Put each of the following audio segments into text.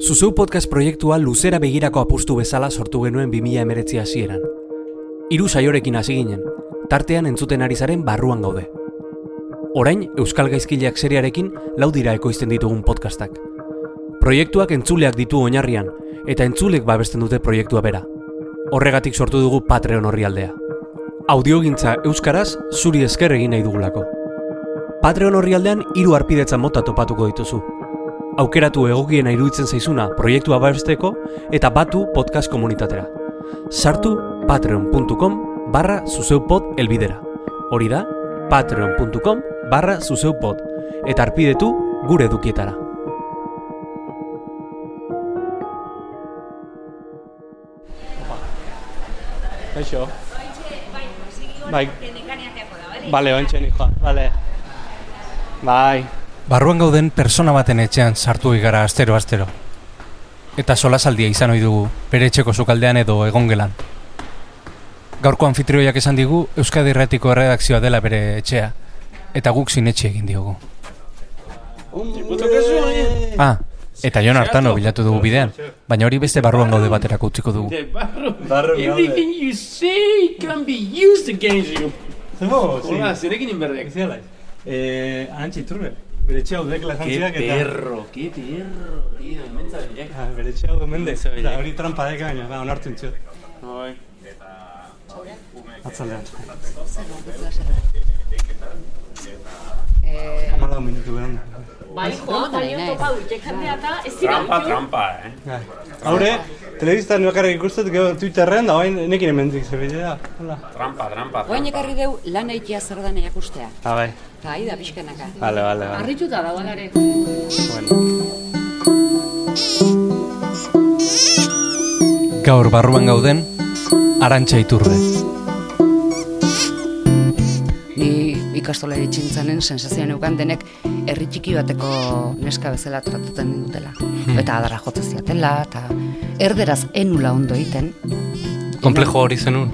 Zuzeu podcast proiektua luzera begirako apustu bezala sortu genuen 2000 emeretzi hasieran. Hiru saiorekin hasi ginen, tartean entzuten ari zaren barruan gaude. Orain, Euskal Gaizkileak seriarekin laudira ekoizten ditugun podcastak. Proiektuak entzuleak ditu oinarrian, eta entzulek babesten dute proiektua bera. Horregatik sortu dugu Patreon horri aldea. Audiogintza Euskaraz zuri esker egin nahi dugulako. Patreon horri aldean hiru arpidetza mota topatuko dituzu. Aukeratu egokiena iruditzen zaizuna proiektua babesteko eta batu podcast komunitatera. Sartu patreon.com barra zuzeupod elbidera. Hori da, patreon.com barra zuzeupod eta arpidetu gure dukietara. Kaixo. Bai. Bale, ointxe nijoa, bale. Bai. Barruan gauden persona baten etxean sartu gara astero astero. Eta solasaldia izan ohi dugu, bere etxeko sukaldean edo egongelan. Gaurko anfitrioiak esan digu Euskadi Erratiko erredakzioa dela bere etxea, eta guk sinetxe egin diogu. Ah, eta Jon Artano bilatu dugu bidean, baina hori beste barruan gaude baterako utziko dugu. Everything you say can be used against you. Hola, zerekin inberdek. Zialaiz. Eh, arantxa iturbe. Bere etxea udek Qué lajantziak eta... perro, qué perro, tío, mentza bilek. Ah, bere etxea ude mende. Zeo Eta bilek. hori trampa dek baina, ba, onartu intxo. Bai. Atzaldean. Eh, Amalau minutu behar. Bai, joa, bai, Nahi. topa dutek jendea eta ez dira Trampa, trampa, eh. Bai. Haure, telebiztan bakarrik ikustut, gero Twitterren, da bain nekin emendik zebide da. Hola. Trampa, trampa, trampa. ekarri deu lan eitia zer dan erakustea. Ah, bai. Eta ahi da pixkanaka. Vale, vale, vale. Arrituta dago alare. Bueno. Gaur barruan gauden, arantxa iturbe. Ni ikastola ditxintzanen sensazioa neukan denek herri txiki bateko neska bezala tratatzen dutela. Eta adarra jote ziatela, eta erderaz enula ondo egiten. Komplejo hori zenun?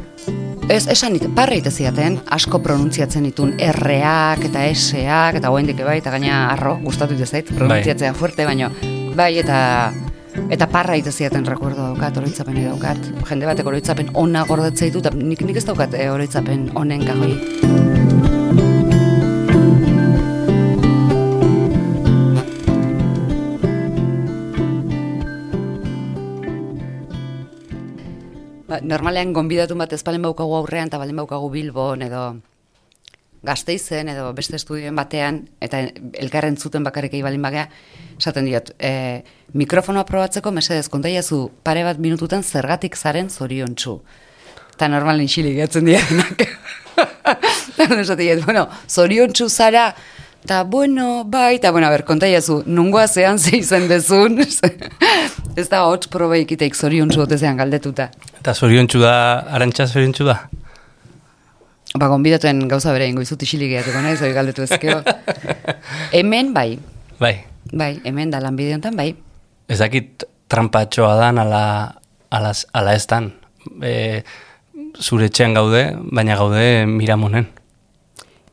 Ez, esan ite, parra ite asko pronuntziatzen ditun R-ak eta S-ak, eta goendik bai, eta gaina arro, gustatu ite zait, pronuntziatzea fuerte, baino, bai, eta eta parra ite ziaten recuerdo daukat, oroitzapen daukat. Jende batek oroitzapen ona gordetzea ditu, eta nik, nik ez daukat e, oroitzapen onen kajoi. Ba, normalean gonbidatu bat ez balen baukagu aurrean eta balen baukagu Bilbon edo Gasteizen edo beste estudioen batean eta elkarren zuten bakarrik baldin bagea, esaten diot, e, mikrofonoa probatzeko mesedez kontaiazu pare bat minututan zergatik zaren zoriontsu. Eta normalen xili gehatzen dianak. Eta esaten diot, bueno, zoriontsu zara, eta bueno, bai, eta bueno, ber, kontaiazu, nungoa zean ze izen dezun, ez da hots proba ikiteik zoriontsu ote zean galdetuta. Eta zoriontsu da, arantxa zoriontsu da? Ba, gonbidatuen gauza bere ingo izut isilik gehiatuko naiz, hori galdetu ezkeo. hemen bai, Bai. bai, hemen da lanbide honetan bai. Ez dakit trampatxoa dan ala, ala, ala ez dan. E, zure etxean gaude, baina gaude Miramonen.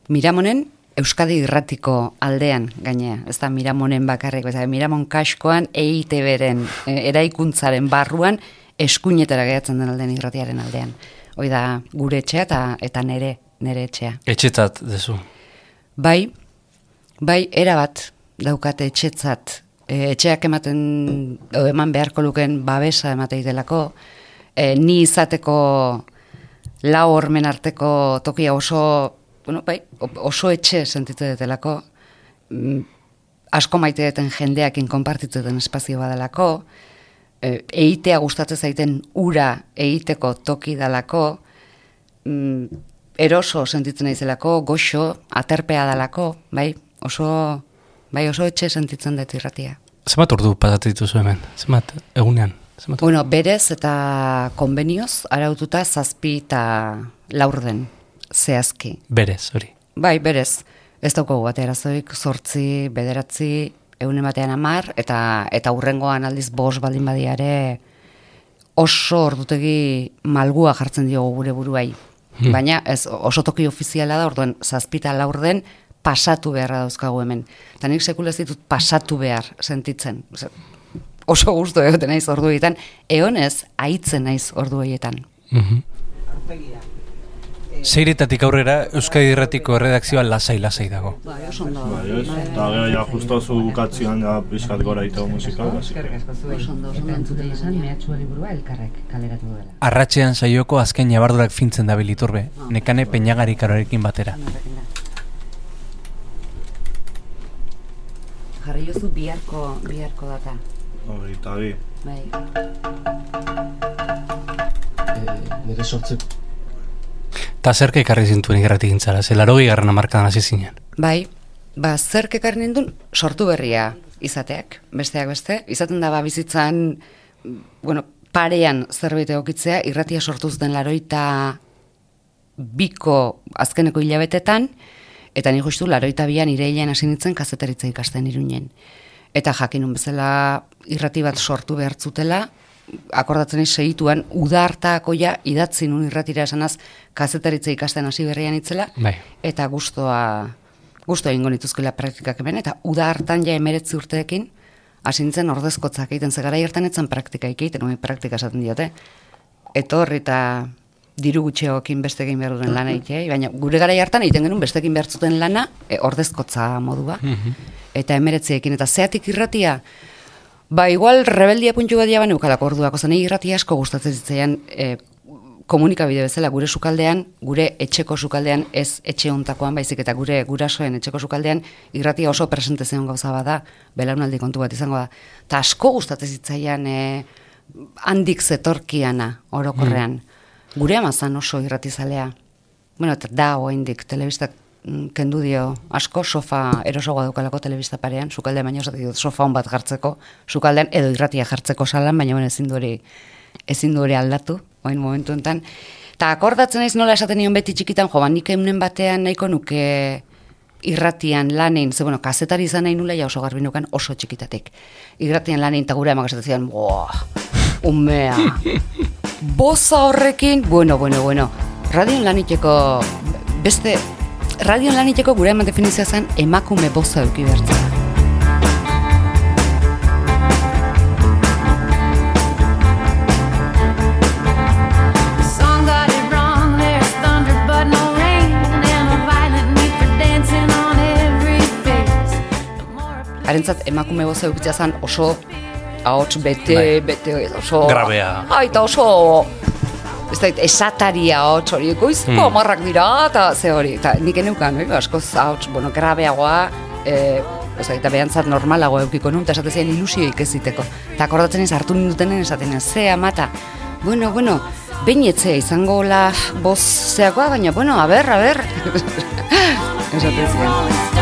Miramonen, Euskadi irratiko aldean gainea, ez da Miramonen bakarrik, ez da Miramon kaskoan EITB-ren, e, eraikuntzaren barruan, eskuinetara gehatzen den aldean irratiaren aldean. Hoi da gure etxea eta, eta nere, nere etxea. Etxetzat dezu. Bai, bai, erabat daukate etxetzat. E, etxeak ematen, o eman beharko luken babesa ematei delako, e, ni izateko lau hormen arteko tokia oso, bueno, bai, oso etxe sentitzen dutelako, mm, asko maite duten jendeakin konpartitzen den espazio badalako, e, eitea gustatzen zaiten ura eiteko toki dalako, mm, eroso sentitzen naizelako, goxo, aterpea dalako, bai, oso, bai, oso etxe sentitzen dut irratia. Zenbat ordu pasatu dituzu hemen? Zenbat egunean? Zenbat Bueno, berez eta konbenioz, araututa zazpi eta laurden, zehazki. Berez, hori. Bai, berez, ez daukagu bat erazoik, sortzi, bederatzi, egunen batean amar, eta, eta urrengoan aldiz bos baldin badiare oso ordutegi malgua jartzen diogu gure buruai. Baina ez oso toki ofiziala da, orduan zazpita laurden pasatu beharra dauzkagu hemen. Eta nik sekula ez ditut pasatu behar sentitzen. Osea, oso gustu egoten naiz ordu horietan, eonez aitzen naiz ordu horietan. Mhm. Seiretatik aurrera Euskadi Irratiko erredakzioa lasai-lasai dago. Bai, oso ondo. Bai, ez? Eta gero, ja, justo zu bukatzean, ja, pixkat gora ito musika, basi. Oso ondo, oso ondo entzuten izan, mehatxua liburua elkarrek kaleratu duela. Arratxean saioko azken jabardurak fintzen da biliturbe, nekane peñagari karorekin batera. Jarri jozu biharko, biharko data. Hori, eta bi. Bai. nire sortze Ta zerke ekarri zintuen irrati gintzara, ze laro garren amarkadan hasi zinen. Bai, ba, zerk ekarri nindun sortu berria izateak, besteak beste. Izaten da, ba, bizitzan, bueno, parean zerbait egokitzea, irratia sortu zuten laroita biko azkeneko hilabetetan, eta ni justu laroita bian ireilean hasi nintzen kazetaritza ikasten irunen. Eta jakinun bezala irrati bat sortu behar zutela, akordatzen segituan uda hartako ja idatzi nun irratira esanaz kazetaritza ikasten hasi berrian itzela Bai. eta gustoa gustoa egingo nituzkela praktikak hemen eta uda hartan ja 19 urteekin hasi nintzen ordezkotzak egiten ze garai hartan etzan praktika egiten, oin praktika esaten diote. Etorri eta diru gutxeokin beste egin behar duen lana egitea, baina gure garai hartan egiten genuen bestekin behar zuten lana e, ordezkotza modua. Eta emeretziekin, eta zeatik irratia, Ba, igual rebeldia puntu bat jaban eukalako orduak, ozan irratia asko gustatzen zitzaian e, komunikabide bezala gure sukaldean, gure etxeko sukaldean, ez etxe hontakoan baizik eta gure gurasoen etxeko sukaldean, irratia oso presente zen gauza bada, belaunaldi kontu bat izango da. Ta asko gustatzen zitzaian e, handik zetorkiana orokorrean. Gure amazan oso irratizalea. Bueno, eta da oraindik telebistak mm, kendu dio asko sofa erosoagoa daukalako telebista parean, sukaldean baino esaten dut sofa on bat jartzeko, sukaldean edo irratia jartzeko salan, baina bueno, ezin du hori ezin du hori aldatu, orain momentu honetan. Ta akordatzen naiz nola esaten nion beti txikitan, jo, ba, nik eunen batean nahiko nuke irratian lanein, ze bueno, kazetari izan nahi nula ja oso garbi nukan oso txikitatik. Irratian lanein eta gure amak esaten zidan, boa, umea, boza horrekin, bueno, bueno, bueno, radion laniteko beste, radion laniteko gure eman definizioa zen emakume boza euki bertzen. Harentzat emakume boza eukitzea zen oso ahots bete, Bai. bete, oso... Grabea. Ai, eta oso... Ez da, esataria ahots hori, goizko Hmm. amarrak dira, eta ze hori. Eta nik eneukan, oi, askoz ahots, bueno, grabeagoa, e, Oza, eta behantzat normalago eukiko nun, eta esate zen ilusioik ez ziteko. Eta akordatzen ez hartu nindutenen esaten ez, ze amata, bueno, bueno, behin etzea izango la boz zeakoa, baina, bueno, a ber, a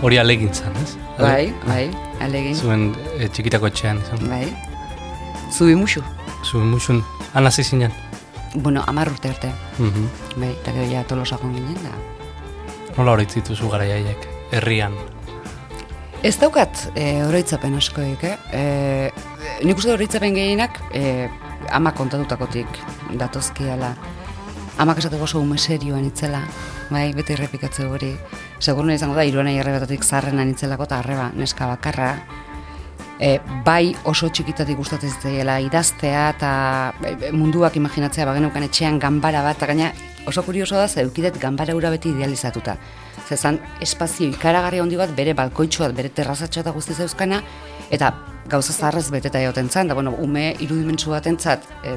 Hori alegintzan, ez? Bai, bai, alegin. Zuen e, txikitako etxean, izan. Bai. Zubi musu. Zuen musun, han hasi zinen. Bueno, amar urte arte. Mhm. Bai, eta gero ja tolosakon ginen da. Nola hori dituzu garaiaiek, herrian. Ez daukat e, oroitzapen askoik, eh? E, nik uste oroitzapen gehienak e, ama kontatutakotik datozkiala. Amak esateko oso ume serioan itzela, bai, beti errepikatze hori. Seguruna izango da, iruanai arrebatatik zarrena nitzelako eta arreba neska bakarra. E, bai oso txikitatik gustatzen zitzaiela idaztea eta e, munduak imaginatzea bagenukan etxean ganbara bat, eta gaina oso kurioso da, ze eukidet ganbara hura beti idealizatuta. Zezan espazio ikaragarri handi bat bere balkoitxo bat, bere terrazatxo eta guzti zeuzkana, eta gauza zaharrez beteta egoten zan, da bueno, ume irudimentsu batentzat e,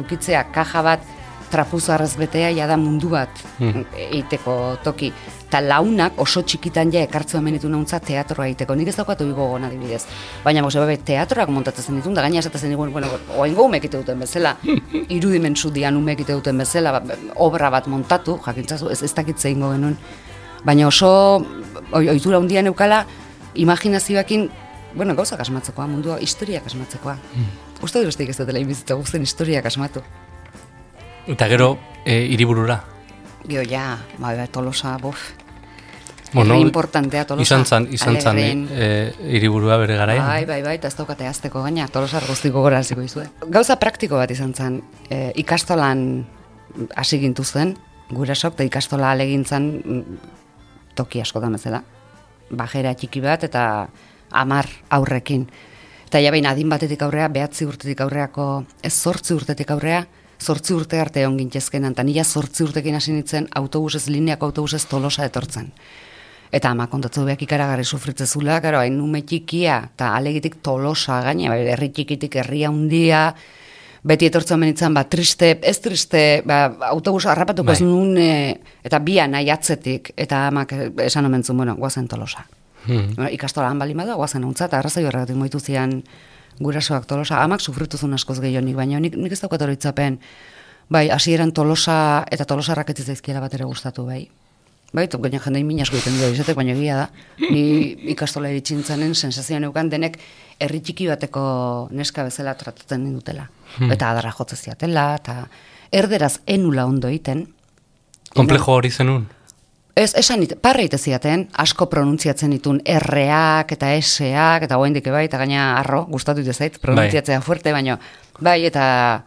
eukitzea kaja bat trapuzarrez betea ja mundu bat Hmm. egiteko toki. Ta launak oso txikitan ja ekartzu hemen ditu nauntza teatroa egiteko. Nik ez daukat hori gogoan adibidez. Baina mose bebe teatroak montatzen ditun, da gaina esaten zen digun, bueno, oaingo ume egite duten bezala, irudimentsu dian ume egite duten bezala, ba, obra bat montatu, jakintzazu, ez, ez dakit zeingo genuen. Baina oso oi, ohitura handia neukala imaginazioekin bueno, gauzak asmatzekoa, mundua, historiak asmatzekoa. Uste dut besteik ez dutela inbizitza guztien historiak asmatu. Eta gero, e, hiriburura. Gio, ja, ba, ba, tolosa, bof. Herri importantea Tolosa. Izan zan, izan zan e, hiriburua bere garaian. Bai, bai, bai, eta ez daukate azteko gaina, tolosar guztiko gora hasiko izue. Gauza praktiko bat izan zen, e, ikastolan hasi gintu zen, gurasok, eta ikastola alegintzan mm, toki asko da bezala. Bajera txiki bat eta amar aurrekin. Eta ja behin adin batetik aurrea, behatzi urtetik aurreako, ez zortzi urtetik aurrea, zortzi urte arte egon gintezkenan, eta nila zortzi urtekin hasi nintzen autobusez, lineako autobusez tolosa etortzen. Eta ama kontatzu behak ikaragarri sufritzezula, karo, hain ume txikia, eta alegitik tolosa gaina, bai, herri txikitik herria handia, beti etortzen benitzen, ba, triste, ez triste, ba, autobusa harrapatuko Bai. ez nun, e, eta bia nahi atzetik, eta amak eh, esan omen zuen, bueno, guazen tolosa. Hmm. Bueno, ikastola han bali bada, guazen untza, eta arrazoi horregatik moitu zian gurasoak tolosa, amak sufritu zuen askoz gehionik, baina nik, nik ez daukat oroitzapen, bai, hasieran tolosa eta tolosarrak ez zaizkiela bat ere gustatu, bai. Bai, tu gaina jendei min asko egiten dio izatek, baina egia da. Ni ikastola iritsintzenen sensazioa neukan denek herri txiki bateko neska bezala tratatzen nindutela. Eta adarra jotze ziatela, eta erderaz enula ondo egiten. Komplejo hori zenun. Ez, esan it, parra ziaten, asko pronuntziatzen ditun R-ak eta S-ak, eta goendik bai, eta gaina arro, gustatu ite zait, pronuntziatzea fuerte, baino, bai, eta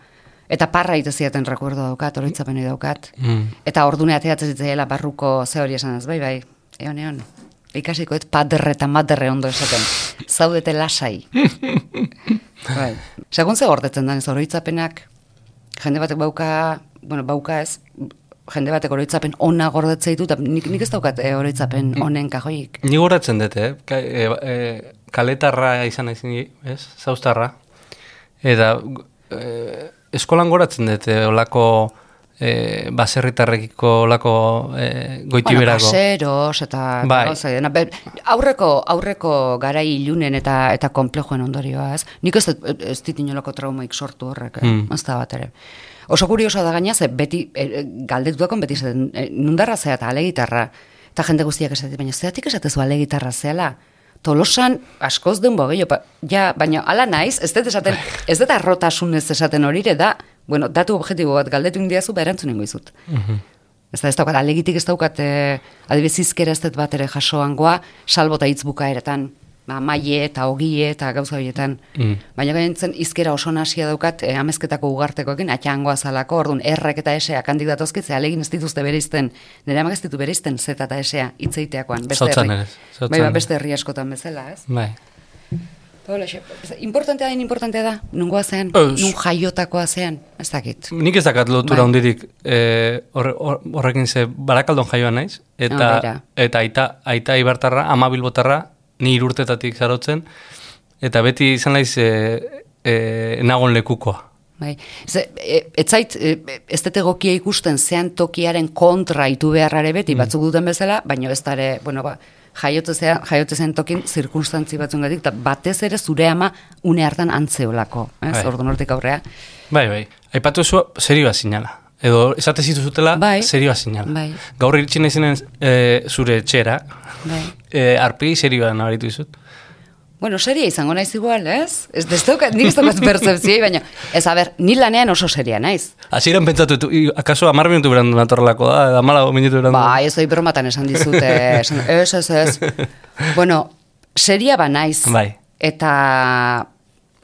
eta parra ite ziaten recuerdo daukat, oroitzapeni daukat. Mm. Eta ordune ateatzen zitzaiela barruko ze hori esan ez, bai, bai, eon, eon. Ikasiko ez paderre eta maderre ondo esaten. Zaudete lasai. bai. Segun ze gordetzen da ez oroitzapenak, jende batek bauka, bueno, bauka ez, jende batek oroitzapen ona gordetzea ditu, eta nik, nik ez daukat e, oroitzapen onen kajoik. Ni goratzen dut, eh? Ka, e, e, kaletarra izan zini, ez? Zauztarra. Eta e, eskolan goratzen dut, eh, olako e, baserritarrekiko olako e, Bueno, goitiberako. kaseros eta Bai. gauza dena. Be- aurreko aurreko garai ilunen eta eta konplejoen ondorioa, ez? Nik ez ez dit inolako traumaik sortu horrek, eh? Mm. ez da bat ere. Oso kuriosoa da gaina, ze beti e, galdetutako beti zaten, e, nundarra zea eta alegitarra, eta jende guztiak esaten, baina zeatik esatezu alegitarra zeala? Tolosan askoz den bogeio, pa, ja, baina ala naiz, ez dut esaten, ez dut arrotasunez esaten horire da, bueno, datu objektibo bat galdetu indiazu, ba erantzun izut. Ez da, ez daukat, alegitik ez daukat, eh, adibidez izkera ez dut bat ere jasoangoa, salbo eta hitz bukaeretan, ba, maie eta ogie eta gauza horietan. Mm. Baina gaintzen izkera oso nasia daukat, eh, amezketako ugartekoekin, atxangoa zalako, orduan, errek eta eseak handik datozkitze, alegin ez dituzte bereizten, nire amak ez ditu bereizten zeta eta esea hitzeiteakoan, beste herri. ere, sautzan Bai, ba, beste herri askotan bezala, ez? Bai. Ez- Importantea den importantea da, nungoa zean, Ez. nun jaiotakoa zean, ez dakit. Nik ez dakat lotura Bai. hundirik e, hor- horrekin ze barakaldon jaioan naiz, eta, Ah, beira. eta aita, aita ibartarra, ama bilbotarra, ni irurtetatik zarotzen, eta beti izan naiz e, e, nagon lekukoa. Bai. Ze, e, ez zait, e, ez dut egokia ikusten zean tokiaren kontra itu beharrare beti, batzuk duten bezala, baina ez dare, bueno, ba, jaiote, zea, jaiote zen tokin zirkunstantzi batzungatik, eta batez ere zure ama une hartan antzeolako, ez, Bai. ordu nortik aurrea. Bai, bai. Aipatu zu serioa sinala. Edo esate zituzutela Bai. serioa sinala. Bai. Gaur iritsi naizenen e, zure etxera, Bai. e, arpegi serioa nabaritu dizut. Bueno, seria izango naiz igual, ez? Ez daukat, nik ez percepzioi, baina, ez, a ber, ni lanean oso seria naiz. Hasieran pentsatu, tu, akaso amar minutu berandu natorrelako da, edo amala minutu berandu. Ba, ez doi bromatan esan dizute, esan, ez, ez, ez. Bueno, seria ba naiz. Bai. Eta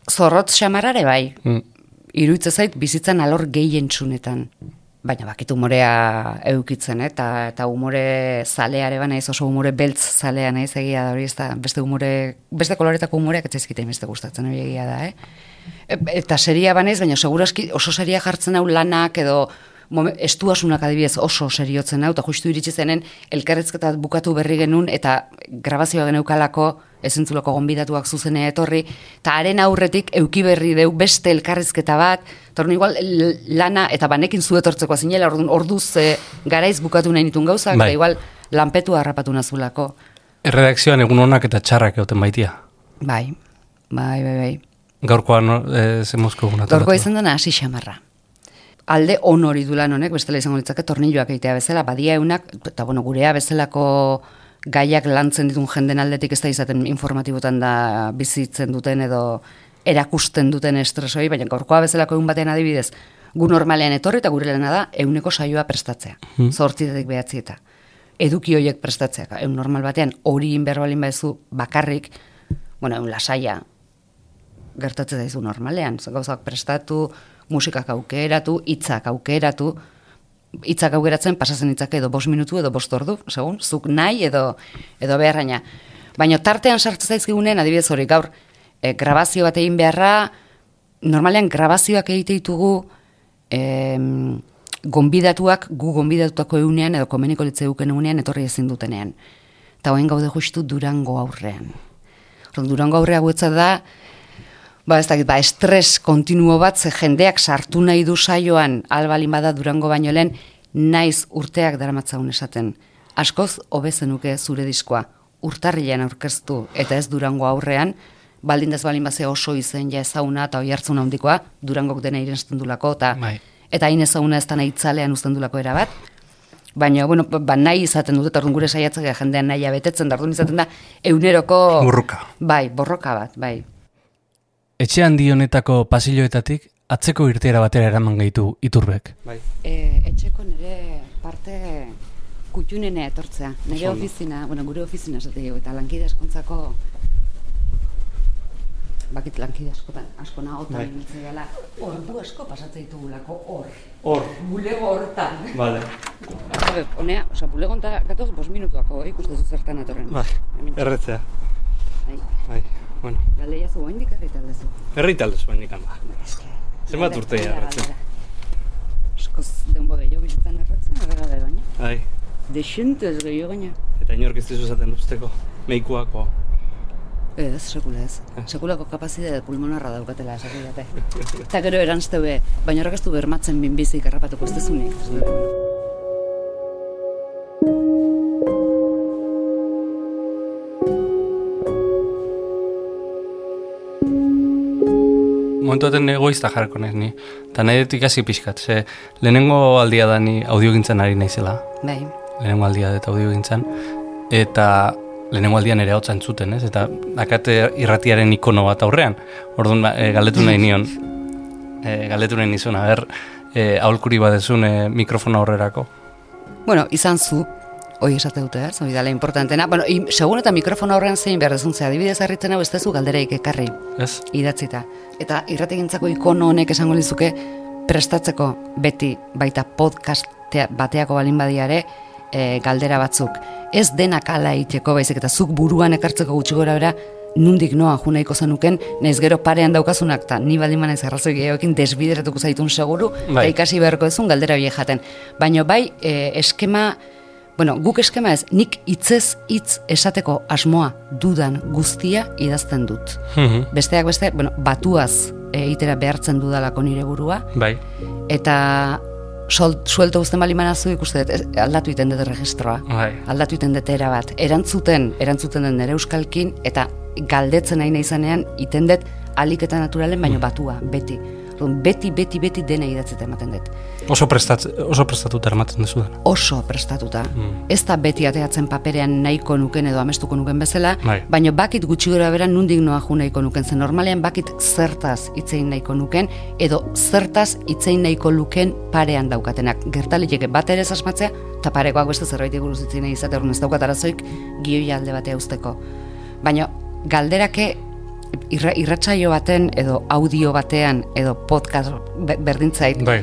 zorrotz xamarare bai. Mm. Iruitze zait bizitzan alor gehien txunetan. Baina bakit umorea eukitzen, eh? eta, eta umore zaleare ba naiz, oso umore beltz zalea naiz egia da hori, ez da, beste umore, beste koloretako umoreak etzaizkite beste gustatzen hori egia da, eh? E- Eta seria banaiz, baina seguraski oso seria jartzen hau lanak edo estuasunak adibidez oso seriotzen hau, eta justu iritsi zenen elkarrezketa bukatu berri genuen eta grabazioa geneukalako ezentzuloko gonbidatuak zuzene etorri, eta haren aurretik euki berri deu beste elkarrizketa bat, eta igual lana, eta banekin zu etortzeko zinela, orduan orduz e, garaiz bukatu nahi nituen gauzak, Bai. eta igual lanpetu harrapatu nazulako. Erredakzioan egun onak eta txarrak egoten baitia. Bai, bai, bai, bai. Gaurkoa no, e, ze mozko egun Gaurko izan dena hasi xamarra. Alde on hori du lan honek, bestela izango litzake tornilloak egitea bezala, badia eunak, eta bueno, gurea bezalako gaiak lantzen ditun jenden aldetik ez da izaten informatibotan da bizitzen duten edo erakusten duten estresoi, baina gaurkoa bezalako egun batean adibidez, gu normalean etorri eta gure lana da euneko saioa prestatzea, zortzitetik behatzi eta. eduki horiek prestatzeak. Egun normal batean, hori inber balin badezu bakarrik, bueno, egun lasaia, gertatzen daizu normalean. Gauzak prestatu, musikak aukeratu, hitzak aukeratu, hitzak aukeratzen pasatzen hitzak edo bost minutu edo bost ordu, segun, zuk nahi edo, edo beharraina. Baina tartean sartzen zaizkigunen, adibidez hori gaur, e, grabazio bat egin beharra, normalean grabazioak egite ditugu em, gonbidatuak gu gonbidatutako egunean edo komeniko litze duken egunean etorri ezin dutenean. Eta hoen gaude justu Durango aurrean. Durango aurrea guetza da, ba ez dakit, ba, estres kontinuo bat, ze jendeak sartu nahi du saioan, albalin bada Durango baino lehen, naiz urteak daramatzaun esaten. Askoz hobezenuke zure diskoa, urtarrilean aurkeztu eta ez Durango aurrean, baldin dez balin bazea oso izen ja ezaguna eta oi hartzun handikoa, Durangok dena irensten dulako, eta Bai. eta hain ezaguna ez da nahi itzalean uzten dulako erabat. Baina, bueno, ba, nahi izaten dut, eta gure saiatzak jendean nahia betetzen, da orduan izaten da, euneroko... Borroka. Bai, borroka bat, bai. Etxe handi honetako pasilloetatik, atzeko irteera batera eraman gaitu iturbek. Bai. E, etxeko nire parte kutxunena etortzea. Nire ofizina, bueno, gure ofizina esate dugu, eta lankide eskontzako bakit lankide askotan, asko nagotan Bai. bai. dela, ordu asko pasatzen ditugulako hor. Hor. Bulego hortan. Vale. Honea, oza, bulego honta gatoz bos minutuako, eh, ikusten zu zertan atorren. Bai. Erretzea. Bai. Bai. Bueno. Galeia zu, oindik herrita aldezu. Herritalde zuen ikan ba. Eske, Zenbat galdera, urte galdera. Askoz denbo gehiago bizitzen erretzen, gara gabe baina. Bai. Dexente ez gehiago gaina. Eta inork ez dizu zaten usteko. Meikuako. Ez, sekula ez. Sekulako kapazidade pulmonarra daukatela, esak didate. Eta gero erantzte be, baina horrek ez du bermatzen minbizik errapatuko ez dezunik. Momentu baten egoizta jarriko naiz ni. Eta nahi dut ikasi pixkat, ze lehenengo aldia da ni audiogintzan ari naizela. Bai, Lehenengo aldia dut audiogintzan. Eta lehenengo aldian ere hau zuten, ez? Eta dakate irratiaren ikono bat aurrean. Orduan, e, galdetu nahi nion, e, galdetu nahi nizun, aber, e, aholkuri badezun e, mikrofona horrerako. Bueno, izan zu, hoi esate dute, ez? Hori dala importantena. Bueno, i, segun eta mikrofono horrean zein behar dezun, ze adibidez harritzen hau ez dezu galdereik ekarri, Ez? idatzita. Eta irrategintzako ikono honek esango lizuke prestatzeko beti baita podcast bateako balin badiare e, galdera batzuk. Ez denak ala egiteko baizik eta zuk buruan ekartzeko gutxi gora bera nundik noa jo nahiko zenuken, naiz gero parean daukazunak, eta ni baldin manaiz arrazoi gehiagoekin desbideratuko zaitun seguru, Bai. eta ikasi beharko duzun galdera horiek jaten. Baina bai, e, eskema, bueno, guk eskema ez, nik hitzez hitz esateko asmoa dudan guztia idazten dut. Mhm. Besteak beste, bueno, batuaz egitera behartzen dudalako nire burua, Bai. eta sol, suelto guzten bali manazu ikuste dut, aldatu iten dut registroa. Bai. Aldatu iten dut era bat. Erantzuten, erantzuten den nere euskalkin, eta galdetzen nahi izanean iten dut alik eta naturalen, baino batua, beti. Beti, beti, beti dena idatzeta ematen dut. Oso, prestat, oso prestatuta eramaten duzu dena. Oso prestatuta. Mm. Ez da beti ateatzen paperean nahiko nuken edo amestuko nuken bezala, Bai. baina bakit gutxi gora bera nundik noa ju nahiko nuken, zen normalean bakit zertaz hitzein nahiko nuken, edo zertaz hitzein nahiko luken parean daukatenak. Gertaliteke bat ere asmatzea, eta parekoak beste zerbait buruz hitzein nahi izate, ez daukat arazoik gioia alde batea usteko. Baina galderake irra, irratsaio baten edo audio batean edo podcast be- berdintzait Bai.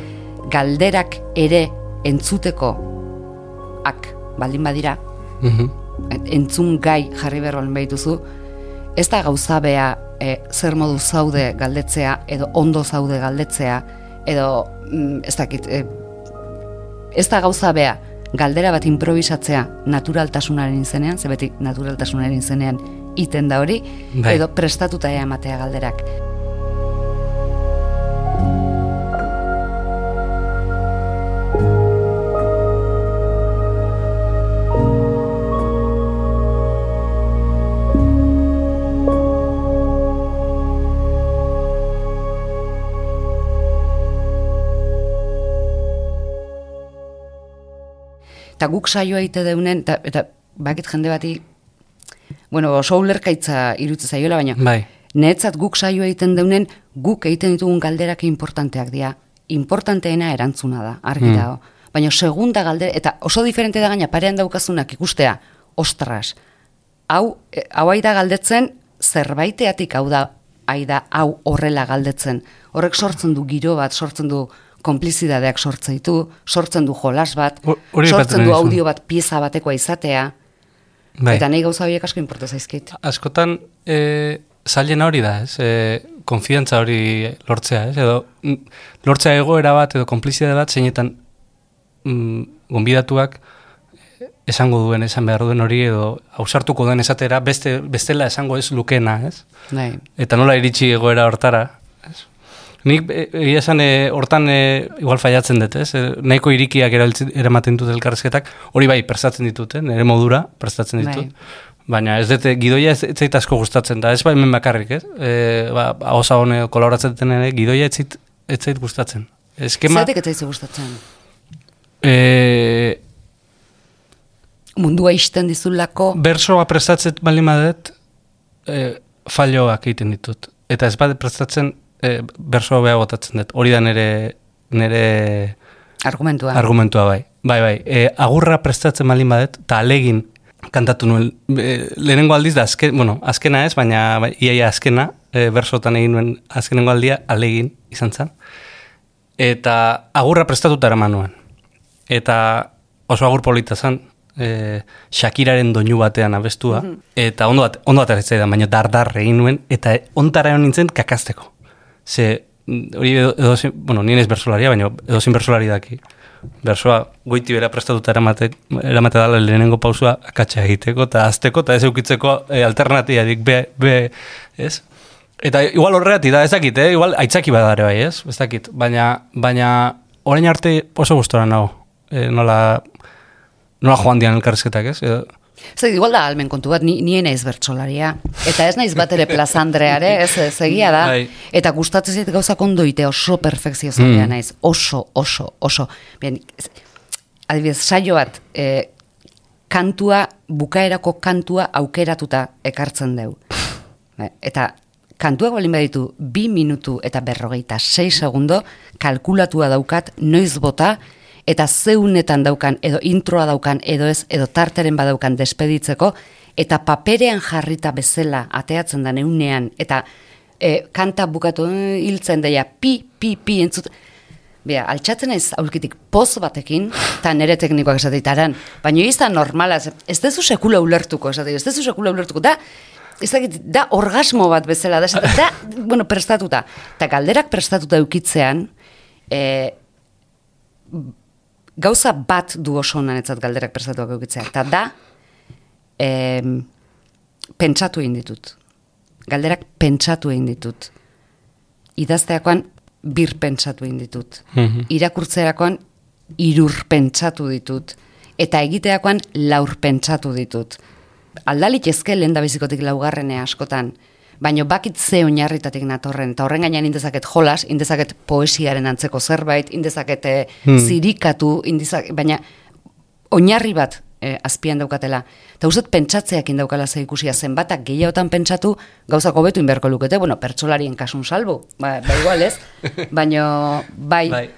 galderak ere entzuteko ak baldin badira Mhm. entzun gai jarri berroan behituzu ez da gauza bea e, zer modu zaude galdetzea edo ondo zaude galdetzea edo mm, ez dakit e, ez da gauza bea galdera bat improvisatzea naturaltasunaren izenean, ze beti naturaltasunaren izenean iten da hori, Bai. edo prestatuta ea ematea galderak. Eta guk saioa ite deunen, eta, eta bakit jende bati, bueno, oso ulerkaitza irutze zaiola, baina Bai. Netzat guk saioa egiten deunen, guk egiten ditugun galderak importanteak dira. Importanteena erantzuna da, argi Mm. dago. Baina segunda galdera, eta oso diferente da gaina parean daukazunak ikustea, ostras, hau, eh, hau ai da galdetzen zerbaiteatik hau da, ai da hau horrela galdetzen. Horrek sortzen du giro bat, sortzen du konplizidadeak sortzen ditu, sortzen du jolas bat, hori sortzen du audio bat pieza batekoa izatea, Bai. eta nahi gauza horiek asko inporta zaizkit. askotan e, zailena hori da, ez? E, konfiantza hori lortzea, ez? Edo mm, lortzea egoera bat edo konplizidade bat zeinetan mm, gonbidatuak esango duen, esan behar duen hori edo ausartuko den esatera beste, bestela esango ez lukena, ez? Bai. Eta nola iritsi egoera hortara, ez? Nik e, egia esan e, hortan e, igual faiatzen dut, ez? E, nahiko irikiak eramaten dut elkarrezketak, hori bai, prestatzen ditut, eh? nire modura prestatzen ditut. Bai. Baina ez dute, gidoia ez, ez asko gustatzen da, ez ba hemen bakarrik, ez? E, ba, osa hone kolaboratzen duten ere, gidoia ez zait, ez zait gustatzen. Eskema, Zertik ez zaizu gustatzen? e, Mundua isten dizulako, bersoa prestatzen baldin badet, e, falloak egiten ditut. Eta ez bat prestatzen, e, bersoa beha botatzen dut. Hori da nire, nire argumentua. argumentua bai. Bai, bai. E, agurra prestatzen baldin badet, eta alegin kantatu nuen. E, lehenengo aldiz da, azken, bueno, azkena ez, baina bai, iaia azkena, e, bersotan egin nuen azkenengo aldia, alegin izan zen. Eta agurra prestatuta eraman nuen. Eta oso agur polita zen, e, Shakiraren doinu batean abestua, eta ondo, bat, ondo da, baina dardar egin nuen, eta ontara nintzen kakazteko. Ze, hori edo, bueno, nien ez bersolaria, baina edo zin bersolari daki. Bersoa goiti bera prestatuta eramate, eramate dala lehenengo pausua akatsa egiteko, eta azteko, eta ez eukitzeko e, alternatiarik be, be, ez? Eta igual horreati da, ez dakit, eh? igual aitzaki badare bai, ez? Ez dakit, baina, baina orain arte oso gustora nago. E, nola, nola joan dian elkarrizketak, ez? Edo, Zer, igual da almen kontu bat, ni, ni naiz bertsolaria. Eta ez naiz bat ere plazandreare, ez, ez egia da. Bai. Eta gustatzen zait gauzak ondo ite oso perfekzio zalea Mm. naiz. Oso, oso, oso. Bien, ez- adibidez, saio bat, e, kantua, bukaerako kantua aukeratuta ekartzen deu. Eta kantuak balin baditu bi minutu eta berrogeita sei segundo, kalkulatua daukat noiz bota, eta zeunetan daukan, edo introa daukan, edo ez, edo tarteren badaukan despeditzeko, eta paperean jarrita bezala ateatzen da neunean, eta e, kanta bukatu eh, hiltzen daia, pi, pi, pi, entzut, Bea, altxatzen ez aurkitik poz batekin, eta nere teknikoak esateitaran, baina da normala, ez- ez dezu sekula ulertuko, esate, ez dezu sekula ulertuko, da, ez dakit, da orgasmo bat bezala, da, da, bueno, prestatuta, eta galderak prestatuta eukitzean, e, gauza bat du oso honanetzat galderak prestatuak eukitzea, eta da, e, pentsatu egin ditut. Galderak pentsatu egin ditut. Idazteakoan bir pentsatu egin ditut. Mhm. Irakurtzerakoan irur pentsatu ditut. Eta egiteakoan laur pentsatu ditut. Aldalik ezke lehen da bizikotik laugarrenea askotan. Baina bakit ze oinarritatik natorren, eta horren gainean indezaket jolas, indezaket poesiaren antzeko zerbait, indezaket eh, Hmm. zirikatu, indezak, baina oinarri bat eh, azpian daukatela. Eta dut pentsatzeak indaukala ze ikusia zenbatak gehiagotan pentsatu gauzak hobetu inberko lukete, bueno, pertsolarien kasun salbu, ba, ba igual ez, baina bai, Bai.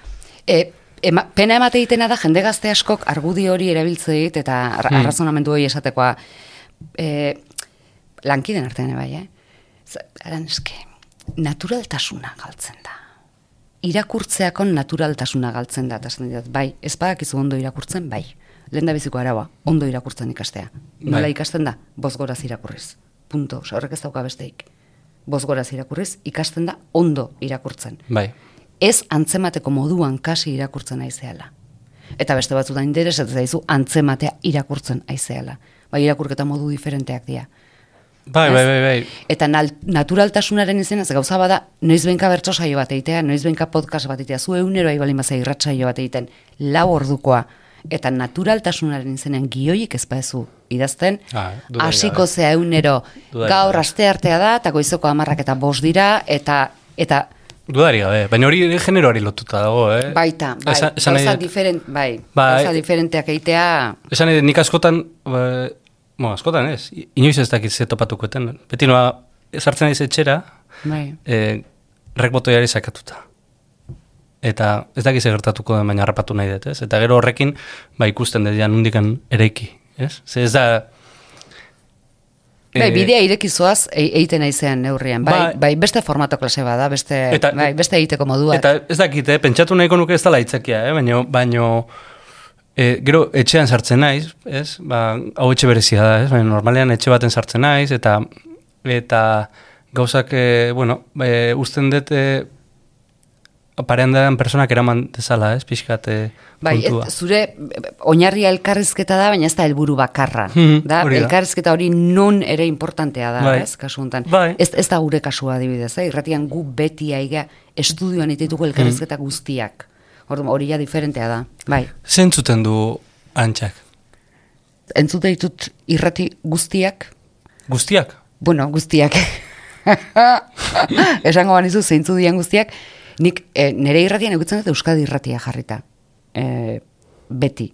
E, ema, pena emate egitena da jende gazte askok argudi hori erabiltze dit eta ar- Hmm. arrazonamendu hori esatekoa e, lankiden artean bai, eh? Z- Aran eske, naturaltasuna galtzen da. Irakurtzeakon naturaltasuna galtzen da, eta esan dit, bai, ez badakizu ondo irakurtzen, bai. Lehen da biziko araua, ondo irakurtzen ikastea. Nola Bai. ikasten da? Bozgoraz irakurriz. Punto, Osa, horrek ez dauka besteik. Bozgoraz irakurriz, ikasten da ondo irakurtzen bai. ez antzemateko moduan kasi irakurtzen aizeala. Eta beste batzutan interesatzen zaizu antzematea irakurtzen aizeala. Bai, irakurketa modu diferenteak dira. Bai, bai, bai, bai. Eta naturaltasunaren izenaz gauza bada, noiz benka bertso saio bat egitea, noiz benka podcast bat egitea, zu egunero ahi balin baza irratsaio bat egiten, lau ordukoa, eta naturaltasunaren izenean gioik ez baezu idazten, Ah, hasiko zea Dudarik gaur aste artea da, eta goizoko amarrak eta bost dira, eta, eta Dudari gabe, baina hori generoari lotuta dago, eh? Baita, bai, Esan- esan nahi gauza diferent, bai, Bai. diferenteak egitea, Esan nik askotan, ba, bueno, askotan ez, inoiz ez dakit ze topatukoeten. Beti noa, sartzen naiz etxera, bai. e, rek botoiari sakatuta. eta ez dakiz gertatuko den, baina harrapatu nahi dut, ez? Eta gero horrekin, ba, ikusten dut, nundikan eraiki, ez? Ze ez da... Bai, eh, bidea irekizoaz e- egiten naizean neurrian. Bai, Bai. bai, beste formato klase bada, beste, Eta- bai, beste egiteko modua. Eta ez dakit, eh, pentsatu nahiko nuke ez dela aitzakia, eh? baino, baino e, gero etxean sartzen naiz, ez? Ba, hau etxe berezia da, ez? Baina normalean etxe baten sartzen naiz, eta eta gauzak, e, bueno, e, usten dut e, parean daren personak eraman dezala, ez? Pixkat e, Bai, kontua. et, zure oinarria elkarrizketa da, baina ez da helburu bakarra. Mhm, da, hori elkarrizketa hori non ere importantea da, Bai. ez, kasu honetan. Bai. Ez, ez da gure kasua adibidez, eh? irratian gu beti aiga estudioan itituko elkarrizketa Mhm. guztiak. Orduan, hori ja diferentea da. Bai, Zentzuten du antxak? entzute ditut irrati guztiak, Guztiak? bueno, guztiak. Esango banizu zeintzu dian guztiak, nik e, nire irratian egutzen dut Euskadi irratia jarrita. E, beti.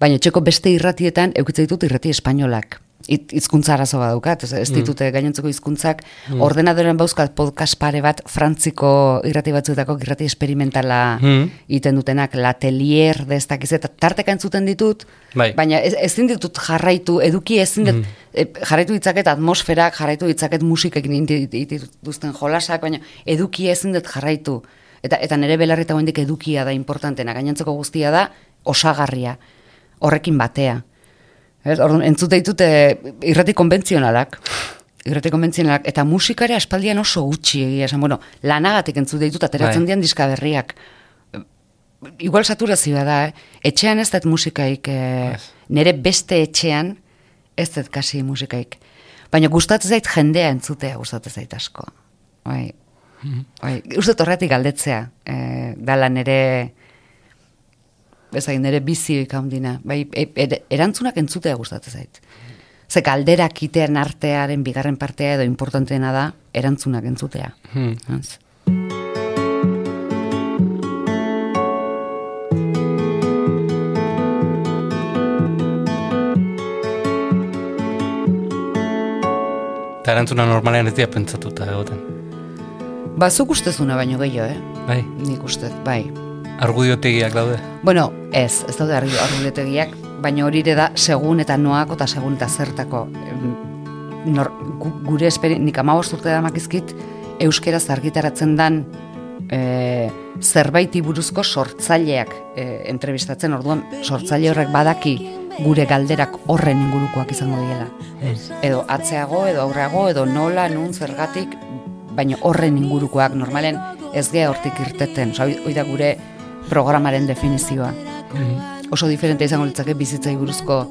Baina etxeko beste irratietan eukitzen ditut irrati espainolak. It, izkuntza arazo badaukat, ez, ez ditute gainontzeko hizkuntzak ordenadoren bauzkat podcast pare bat frantziko irrati batzuetako irrati esperimentala Mm. egiten dutenak, latelier, de ez eta tarteka entzuten ditut, Bai. baina ez, ezin ditut jarraitu, eduki ezin dut, e, jarraitu ditzaket atmosferak, jarraitu ditzaket musikekin dituzten jolasak, baina eduki ezin dut jarraitu. Eta, eta nire belarri eta edukia da importantena, gainontzeko guztia da osagarria, horrekin batea. Ez, orduan, entzute ditut e, irrati konbentzionalak, irrati konbentzionalak, eta musikare aspaldian oso gutxi egia esan, bueno, lanagatik entzute ditut, ateratzen Bai. dian diska berriak. Igual saturazioa da, eh? etxean ez dut musikaik, eh, nire beste etxean ez dut kasi musikaik. Baina gustatzen zait jendea entzutea, gustatzen zait asko. Bai, bai, uste horretik galdetzea, eh, dala nire, bezai, nire bizioik handina. Bai, e, er- erantzunak entzutea gustatzen zait. Ze galderak itean artearen bigarren partea edo importanteena da, erantzunak entzutea. Hmm. Eta erantzuna normalean ez dira pentsatuta egoten. Ba, zuk ustezuna baino gehiago, eh? Bai, Nik ustez, bai. Argudiotegiak daude. Bueno, ez, ez daude argudiotegiak, baina hori da segun eta noako eta segun eta zertako. Nor, gu, gure esperi, nik amabost urte da makizkit, euskeraz argitaratzen dan e, zerbaiti buruzko sortzaileak e, entrebistatzen, orduan sortzaile horrek badaki gure galderak horren ingurukoak izango diela. Edo atzeago, edo aurreago, edo nola, nun, zergatik, baina horren ingurukoak normalen ez gea hortik irteten. Osa, hoi da gure programaren definizioa. Oso diferente izango litzake bizitzai buruzko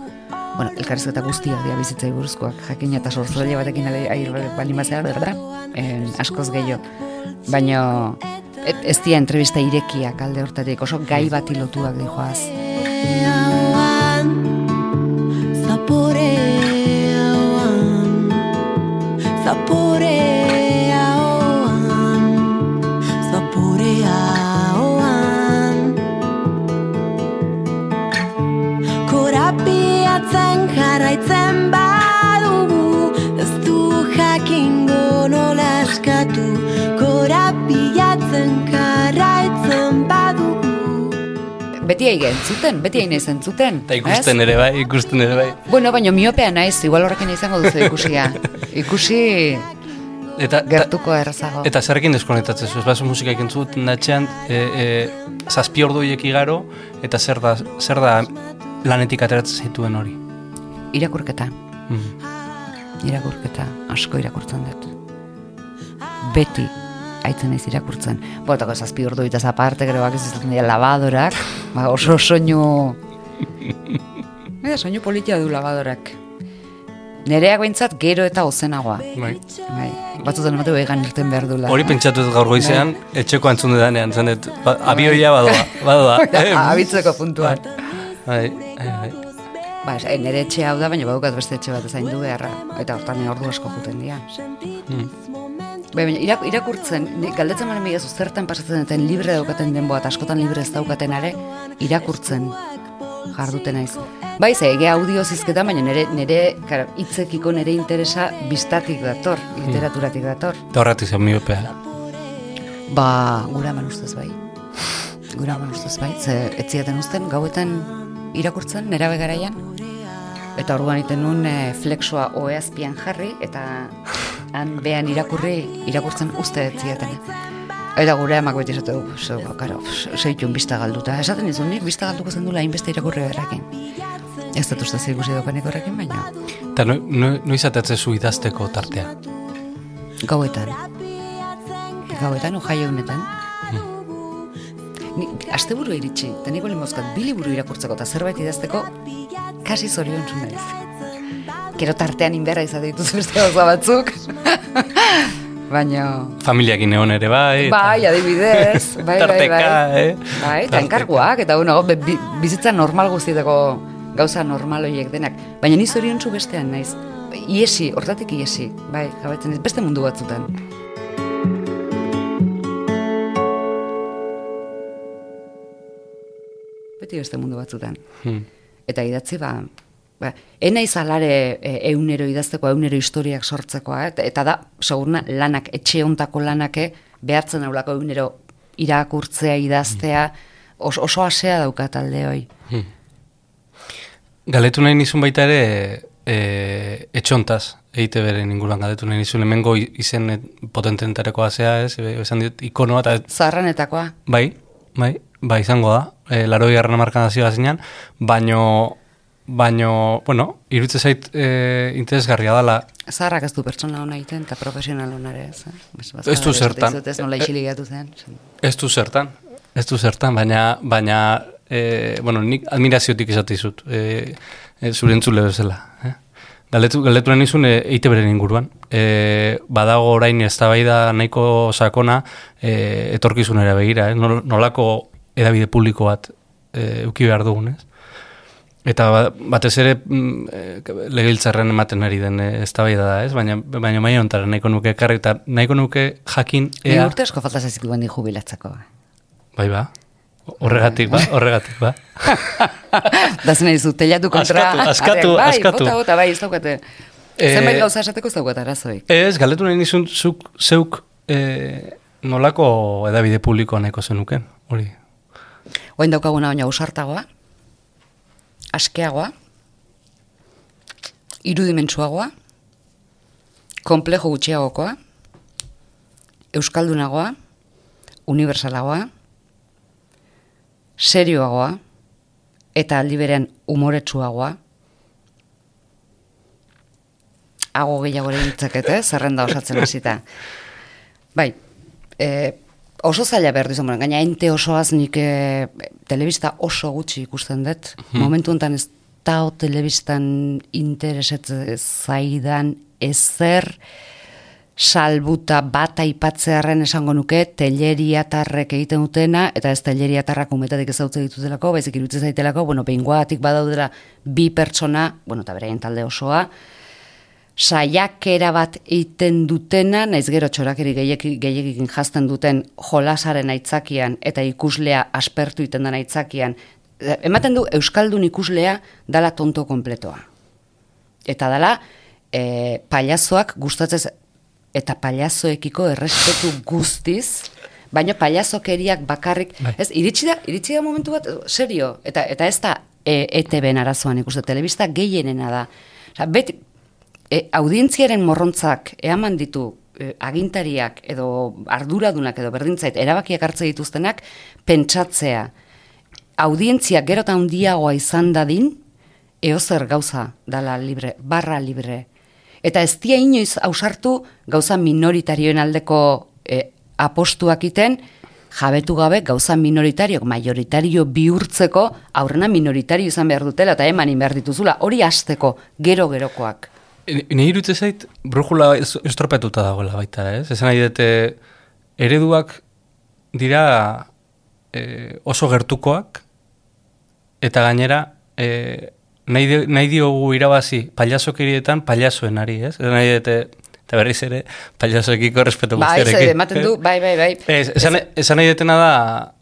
bueno, elkarrizketa guztiak dira bizitzai buruzkoak, jakin eta sortzaile batekin ale- air balimazea, berda, en, askoz gehiago. Baina e- ez dira entrevista irekiak alde hortatik, oso gai bati lotuak dijoaz. Beti aige entzuten, beti aine entzuten. Eta ikusten ere bai, ikusten ere bai. Bueno, baina miopea naiz, igual horrekin izango duzu ikusia. Ikusi Eta, gertuko errazago. Eta zerrekin deskonektatzen zu, ez bazu musikaik entzuten datxean, e, e, zazpi ordu igaro, eta zer da, zer da lanetik ateratzen zituen hori. Irakurketa, Mhm. irakurketa, asko irakurtzen dut. Beti aitzen naiz irakurtzen. Botako zazpi ordu eta aparte gero bak izaten dira labadorak, ba oso soinu... Eta soinu politia du labadorak. Nereak behintzat gero eta ozenagoa. Bai. Bai, batzutan emate egan irten behar dula. Hori pentsatu dut gaur goizean, etxeko antzun dudanean, zen dut, ba, abioia badoa, badoa. Eh, Abitzeko puntuan. Bai, bai, bai. Ba, ez, eh, nire etxe hau da, baina badukat beste etxe bat zaindu beharra. Eta hortan ordu asko juten dira. Hmm. Bai, baina irak, irakurtzen, galdetzen maren bigazu zertan pasatzen duten libre daukaten denboa eta askotan libre ez daukaten are, irakurtzen jarduten naiz. Bai, ze, ege audio zizketan, baina nire, nire karo, hitzekiko nire interesa bistatik dator, literaturatik dator. Eta horretik zen miopea. Ba, gura eman ustez bai. gura ama ustez bai, ze ez ziaten uzten gauetan irakurtzen nerabe garaian. Eta orduan iten nun e, flexoa oeazpian jarri eta han behan irakurri irakurtzen uste ez ziaten. Eta gure amak beti esate du, zo, karo, zeitun bista galduta. Esaten izun, nik bista galduko zen dula hainbeste irakurri berrekin. Ez dut uste zer ikusi daukanik horrekin, baina Eta no, no, noiz atatzezu idazteko tartea? gauetan. Gauetan, ojai honetan. Ni, asteburu iritsi, eta niko limozkat bi liburu irakurtzeko eta zerbait idazteko, kasi zorion naiz. Gero tartean inberra izate dituzu beste gauza batzuk. Baina... Familiakin egon ere bai. eta- Bai, adibidez. Bai, bai, Tarteka, bai. eh? Bai, eta enkarguak, eta bueno, bizitza normal guztietako gauza normal horiek denak. Baina ni zoriontsu bestean naiz. Iesi, hortatik iesi, bai, jabetzen ez, beste mundu batzutan. Beti beste mundu batzutan. Hmm. Eta idatzi ba, ba ena izalare e, eunero idazteko, eunero historiak sortzekoa, eta, eta da, segurna, lanak, etxe hontako lanake, behartzen aulako eunero irakurtzea, idaztea, oso, oso asea dauka talde hoi. Galetu nahi nizun baita ere e, etxontaz, eite beren inguruan galetu nahi nizun, hemengo izen potententareko azea ez, esan dit, ikonoa, eta Zaharranetakoa, bai, bai, bai izango da, e, laro garran amarkan hazioa zinean, baino, baino, bueno, irutze zait e, interesgarria dela, zaharrak ez du pertsona hona egiten, eta profesional hona ere, ez? eh? Ez du zertan. Ez nola isilik gatu zen. Ez du zertan, ez du zertan, baina, baina e, bueno, nik admiraziotik esate dizut, e, e, zure entzule bezala. Eh? Galetu, galetu nahi nizun e, eite beren inguruan. E, badago orain eztabaida nahiko sakona e, etorkizunera begira, eh? Nol- nolako edabide publiko bat e, uki behar dugun, ez? Eta ba- batez ere mm, e, legebiltzarren ematen ari den e, eztabaida da, ez? Baina, baina maia hontara nahiko nuke ekarri eta nahiko nuke jakin Ni ea... urte asko falta zaizkitu bendi jubilatzeko. Bai ba. Horregatik ba, horregatik ba. da zen dizu, telatu kontra. Askatu, askatu, bai, askatu. Bota, bota, bai, ez daukate. Eh, Zenbait gauza esateko ez daukat arazoik. Ez, galdetu nahi nizun zuk, zeuk e, nolako edabide publiko nahiko zenuken, hori. Oain daukaguna baina ausartagoa, askeagoa, irudimentsuagoa, komplejo gutxiagokoa, euskaldunagoa, universalagoa, serioagoa, eta aldi berean umoretsuagoa, hago gehiago ere ditzakete, zerrenda osatzen hasita. Bai, e, oso zaila behar duzan, bueno, gaina ente osoaz nik e, telebista oso gutxi ikusten dut. Momentu honetan ez tao telebistan intereset zaidan ezer, salbuta bat aipatzearen esango nuke teleriatarrek egiten dutena, eta ez teleriatarrak umetatik ezautze ditutelako, baizik irutze zaitelako, bueno, behingoatik badaudela bi pertsona, bueno, eta beraien talde osoa, saiakera bat egiten dutena, naiz gero txorakeri gehiegikin jazten duten jolasaren aitzakian eta ikuslea aspertu iten den aitzakian, e, ematen du Euskaldun ikuslea dala tonto kompletoa. Eta dala, e, paliazoak gustatzez eta paliazoekiko errespetu guztiz, baina paliazokeriak bakarrik, Bai. ez, iritsi da, iritsi da momentu bat, serio, eta, eta ez da e, ETB-en arazoan ikuste, telebista gehienena da. Osa, beti, e, audientziaren morrontzak eaman ditu e, agintariak edo arduradunak edo berdintzait erabakiak hartze dituztenak pentsatzea audientzia gero eta handiagoa izan dadin eozer gauza dala libre, barra libre. Eta ez dia inoiz ausartu gauza minoritarioen aldeko e, apostuak iten, jabetu gabe gauza minoritariok majoritario bihurtzeko aurrena minoritario izan behar dutela eta emanin behar dituzula, hori hasteko gero gerokoak. Nei irutze zait, brujula es- estropetuta dagoela baita, ez? Esan nahi dute, ereduak dira e, oso gertukoak, eta gainera, e, nahi, nahi diogu irabazi paliazokerietan paliazoen ari, ez? Esan nahi dute, eta berriz ere, paliazoekiko respetu Bai, guztiarekin. ze, ematen du, bai, bai, bai. Ez, esan, esan nahi detena da,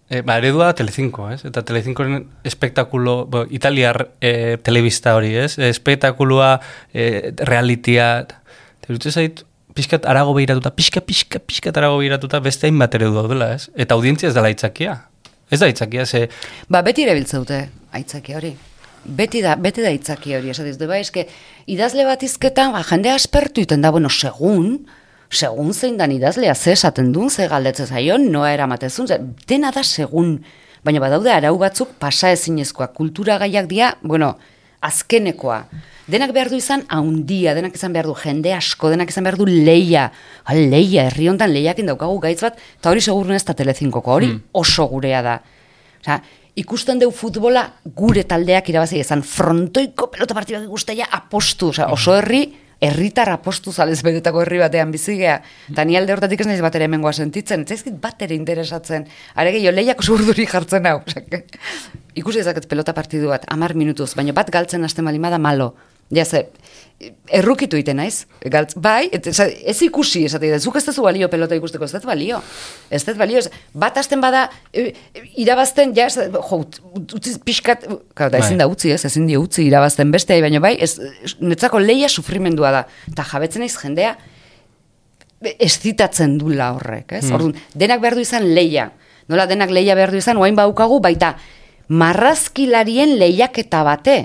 e, ba, eredua da Telecinco, ez? Eta Telecincoren espektakulo, bo, italiar e, telebista hori, ez? Espektakulua, e, realitia, eta zait, pixkat arago behiratuta, pixka, pixka, pixkat arago behiratuta, beste hainbat eredu daudela, ez? Eta audientzia ez dela itzakia. Ez da itzakia, ze... Ba, beti erabiltze dute aitzaki hori. Beti da, beti da aitzaki hori, esatez dute, bai, eske, idazle bat izketan, ba, jende aspertu iten da, bueno, segun, segun zein dan idazlea, ze esaten duen, ze galdetze zaion, noa eramatezun, ze, dena da segun, baina badaude arau batzuk pasa ezinezkoa, kultura gaiak dia, bueno, azkenekoa. Denak behar du izan haundia, denak izan behar du jende asko, denak izan behar du leia. Ha, leia, herri honetan leiakin daukagu gaitz bat, eta hori segurun ez da telezinkoko, hori oso gurea da. Osea, ikusten deu futbola gure taldeak irabazi izan frontoiko pelota partibak ikustea apostu, osea, oso herri, herritar apostu zalez bedetako herri batean bizigea. Eta ni alde hortatik ez naiz bat ere hemengoa sentitzen, ez zaizkit bat ere interesatzen. Are gehiago lehiak oso urduri jartzen hau. Ikusi ezaket pelota partidu bat, amar minutuz, baina bat galtzen hasten bali bada malo. Ja, ze, errukitu iten naiz, galtz, bai, et, ez ikusi, esate, da, zuk ez dezu balio pelota ikusteko, ez dut balio, ez dut balio, ez, bat hasten bada, e, e, irabazten, ja, ez, jo, ut- utzi pixkat, claro, da, ezin Bai. da utzi, ez, ezin dio utzi irabazten beste, baina bai, ez, netzako leia sufrimendua da, eta jabetzen naiz jendea, estitatzen dula horrek, ez? Orduan, denak behar du izan leia. Nola denak leia behar du izan, oain baukagu baita marrazkilarien lehiaketa bate,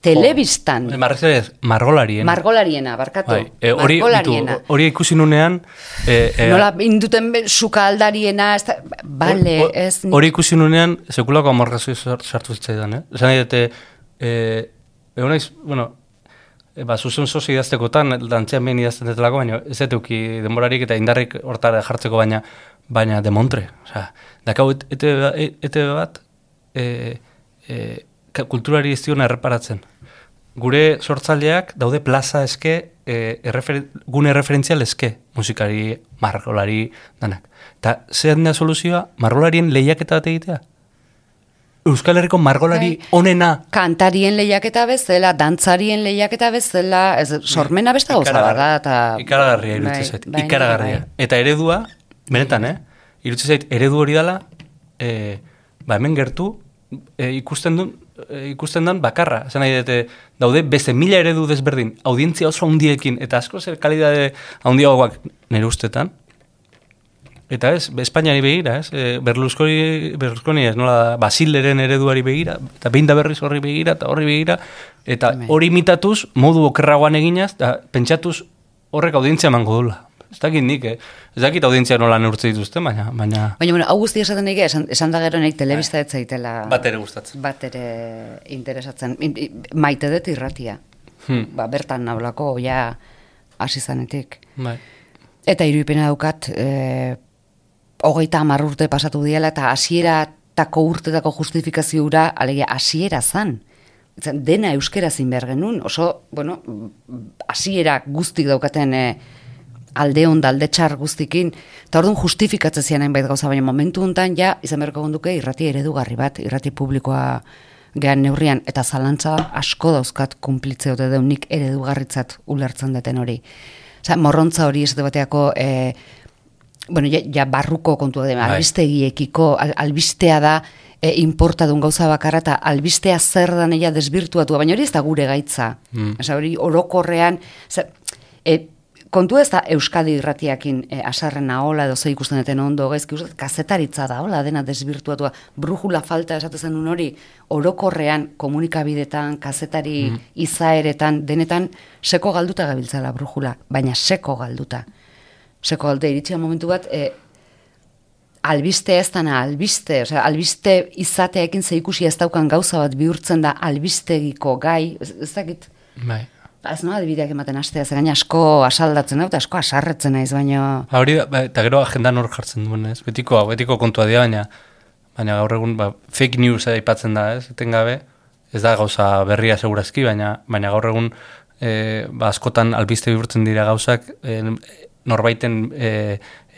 telebistan, Marrezarez, margolarien. margolariena, barkatu, Bai, e, hori, margolariena. bitu, hori ikusi nunean... E, e, Nola induten be- sukaldariena, ez da, bale, hor- ez... Hori ikusi nunean, sekulako amorrazio sar- sartu zitzaidan, eh? Esan nahi dute, e, egon naiz, bueno, e, ba, zuzen sozi idaztekotan, dantzean behin idazten detelako, baina ez euki denborarik eta indarrik hortara jartzeko, baina baina demontre. Osea, dakau ete, ete bat, e, e, kulturari ez diona erreparatzen. Gure sortzaileak daude plaza eske, e, errefer, gune referentzial eske, musikari, margolari, danak. Eta zehan da soluzioa, margolarien lehiaketa bat egitea? Euskal Herriko margolari Bai. onena Kantarien lehiaketa bezala, dantzarien lehiaketa bezala, ez, sormena beste gauza da, eta... Ikaragarria Bai, zait. bai, ikaragarria. bai. Eta eredua, benetan, eh? Iruditzen zait, eredu hori dela, eh, ba hemen gertu, eh, ikusten duen, ikusten den bakarra. Esan nahi dute, daude beste mila eredu desberdin, audientzia oso handiekin, eta asko zer kalidade handiagoak nire ustetan. Eta ez, Espainiari begira, ez? E, Berlusconi, Berlusconi ez, nola, Basileren ereduari begira, eta behin da berriz horri begira, eta horri begira, eta hori imitatuz, modu okerragoan eginaz, eta pentsatuz horrek audientzia emango dula. Ez dakit nik, eh? Ez dakit audientzia nola neurtze dituzte, baina, baina Baina, bueno, hau guztia esaten nik, esan, esan da gero nik telebista ez zaitela... bat ere gustatzen. bat ere interesatzen. I- i- Maite dut irratia. Hmm. Ba, bertan naulako, ja, hasi zanetik. Bai. Eta irudipena daukat, e, hogeita hamar urte pasatu diela, eta hasieratako urtetako justifikazioa, alegia, hasiera zan. Zen, dena euskera zin behar genuen, oso, bueno, hasiera guztik daukaten e, alde hon, alde txar guztikin, eta orduan justifikatzen zian hainbait gauza, baina momentu hontan ja, izan beharko gonduke irrati eredugarri bat, irrati publikoa gehan neurrian, eta zalantza asko dauzkat kumplitze ote deunik eredugarritzat ulertzen deten hori. Osa, morrontza hori ez bateako, e, bueno, ja, ja barruko kontua da, Bai. albistegiekiko, al, albistea da, e, importadun gauza bakarra eta albistea zer da neia desbirtuatua, baina hori ez da gure gaitza. Mm. Osa, hori orokorrean, e, kontu ez da Euskadi irratiakin e, asarren ahola edo ze ikusten deten ondo, gaizki uste, kazetaritza da, hola, dena desbirtuatua, brujula falta esatezen un hori, orokorrean komunikabidetan, kazetari izaeretan, denetan, seko galduta gabiltzala brujula, baina seko galduta. Seko galduta, iritsia momentu bat, e, albiste ez dana, albiste, osea, albiste izateekin zeikusi ez daukan gauza bat bihurtzen da albistegiko gai, ez, ez dakit, Bai. Ba, ez no, adibideak ematen astea, zer gaina asko asaldatzen eta asko asarretzen naiz, baina... Ba, hori ba, eta gero agendan hor jartzen duen, ez? Betiko, betiko kontua dira, baina baina gaur egun ba, fake news aipatzen da, ez? Etengabe, ez da gauza berria segurazki, baina baina gaur egun e, ba, askotan albiste bihurtzen dira gauzak e, norbaiten e,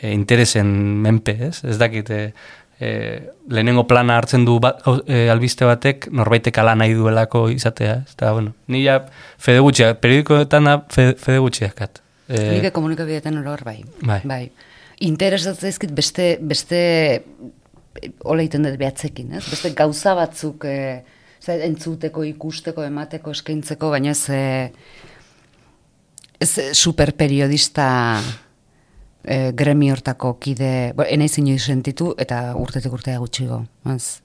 e, interesen menpe, ez? Ez dakit, e, e, lehenengo plana hartzen du ba, gau- e, albiste batek norbaitek ala nahi duelako izatea, ez? Eta, bueno, ni ja fede gutxiak, periodikoetan fede, fede gutxiakat. E... Nik komunikabideetan oror bai. Bai. bai. Interesatzen zaizkit beste, beste hola egiten dut behatzekin, ez? Beste gauza batzuk e, ze, entzuteko, ikusteko, emateko, eskaintzeko, baina ez, e, ez superperiodista e, gremi hortako kide, bo, enaiz inoiz sentitu, eta urtetik urtea gutxigo. Az,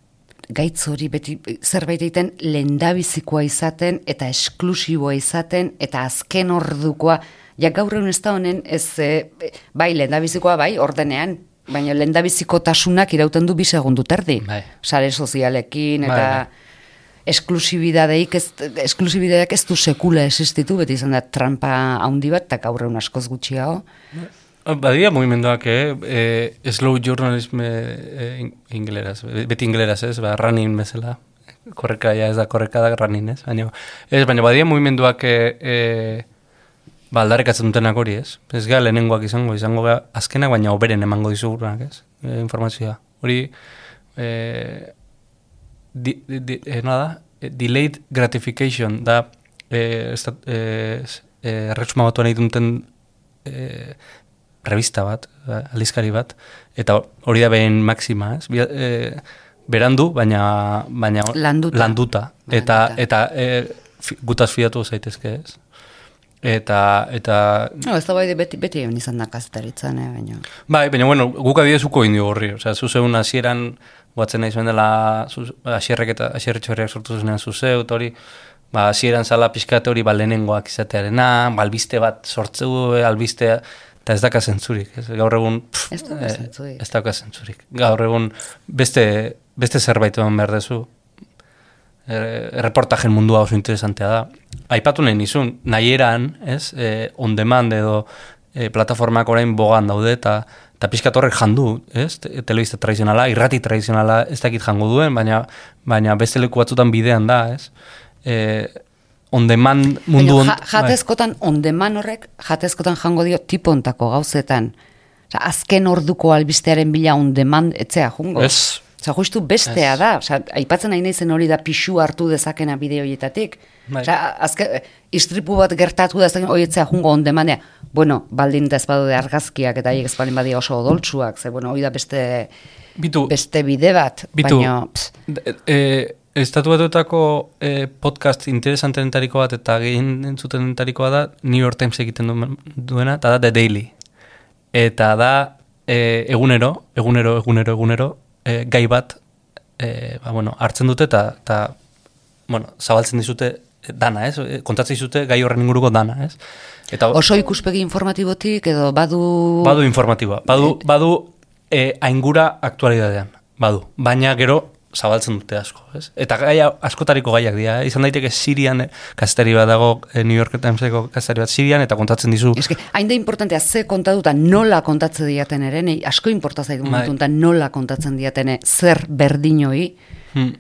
gaitz hori beti zerbait egiten lendabizikoa izaten, eta esklusiboa izaten, eta azken ordukoa, ja gaur egun ez da honen, ez, e, bai, lendabizikoa, bai, ordenean, baina lendabiziko tasunak irauten du bi segundu terdi. Bai. Sare sozialekin, Bai, eta bai. esklusibidadeik ez, esklusibidadeak ez du sekula existitu, beti izan da trampa handi bat, eta gaur egun askoz gutxiago. Badia mugimenduak, eh? eh slow journalism in- ingleraz, beti ingleraz, ez? Ba, running bezala. Korreka, ja ez da korreka da running, ez? Baina, ez, baina badia mugimenduak eh, eh, ba, aldarrekatzen dutenak hori, ez? Ez gara lehenengoak izango, izango gara azkenak, baina oberen emango dizugunak, ez? E, informazioa. Hori, eh, di, di, nola da? Eh, delayed gratification da s- eh, erresuma batuan egiten duten eh, revista bat, aldizkari bat, eta hori da behin maxima, ez? Bia- Eh, berandu, baina, baina Landuta. landuta. Eta, eta fi, gutaz fiatu zaitezke, ez? Eta, eta No, ez da bai beti, beti egon izan da kazetaritzan, eh, baina. Bai, baina bueno, guk adiezuko indio horri. Osea, zuzeun hasieran guatzen nahi zuen dela asierrek eta asierretxorriak sortu zuenean zuzeu, eta hori, ba, hasieran zala pixkate hori ba, lehenengoak izatearena, ba, albiste bat sortzeu, albistea, eta ez daka zentzurik. Ez, gaur egun, pff, Ez dauka eh, zentzurik. ez dauka zentzurik. Gaur egun beste, beste zerbait eman behar dezu. Er, erreportajen mundua oso interesantea da. Aipatu nahi nizun, nahi eran, ez, e, on demand edo e, plataformak orain bogan daude, eta eta pixkat horrek jandu, ez, Te- telebista tradizionala, irrati tradizionala ez dakit jango duen, baina, baina beste leku batzutan bidean da, ez. E, on demand mundu... Baina, on- ja, jatezkotan, ondeman horrek, jatezkotan jango dio tipontako gauzetan. Osa, azken orduko albistearen bila ondeman etzea jungo. Ez. Osa, justu bestea da. Osa, aipatzen nahi naizen hori da pixu hartu dezakena bideoietatik. Bai. Osa, azke, istripu bat gertatu da hori etzea jungo ondemandea. Bueno, baldin eta ez badude argazkiak eta ez baldin badia oso odoltsuak, ze bueno, hori da beste, Bitu, beste bide bat. Bitu, Baina, pss, e, e, estatu batuetako e, podcast interesantentariko bat eta gehien entzutentarikoa da New York Times egiten du, duena, eta da The Daily. Eta da e, egunero, egunero, egunero, egunero, e, gai bat e, ba, bueno, hartzen dute eta, bueno, zabaltzen dizute dana, ez? E, Kontatzen dizute gai horren inguruko dana, ez? Eta oso ikuspegi informatibotik edo badu... Badu informatiboa, badu, badu e, aingura aktualidadean, badu. Baina gero zabaltzen dute asko, ez? Eta gaia, askotariko gaiak dira, eh? izan daiteke Sirian eh, kazetari bat dago, eh, New York Timeseko kazetari bat Sirian, eta kontatzen dizu, Eske, hain da importantea ze kontatuta nola kontatzen diaten ere, nei asko importa zaitu Bai. nola kontatzen diatene zer berdinoi. hmm,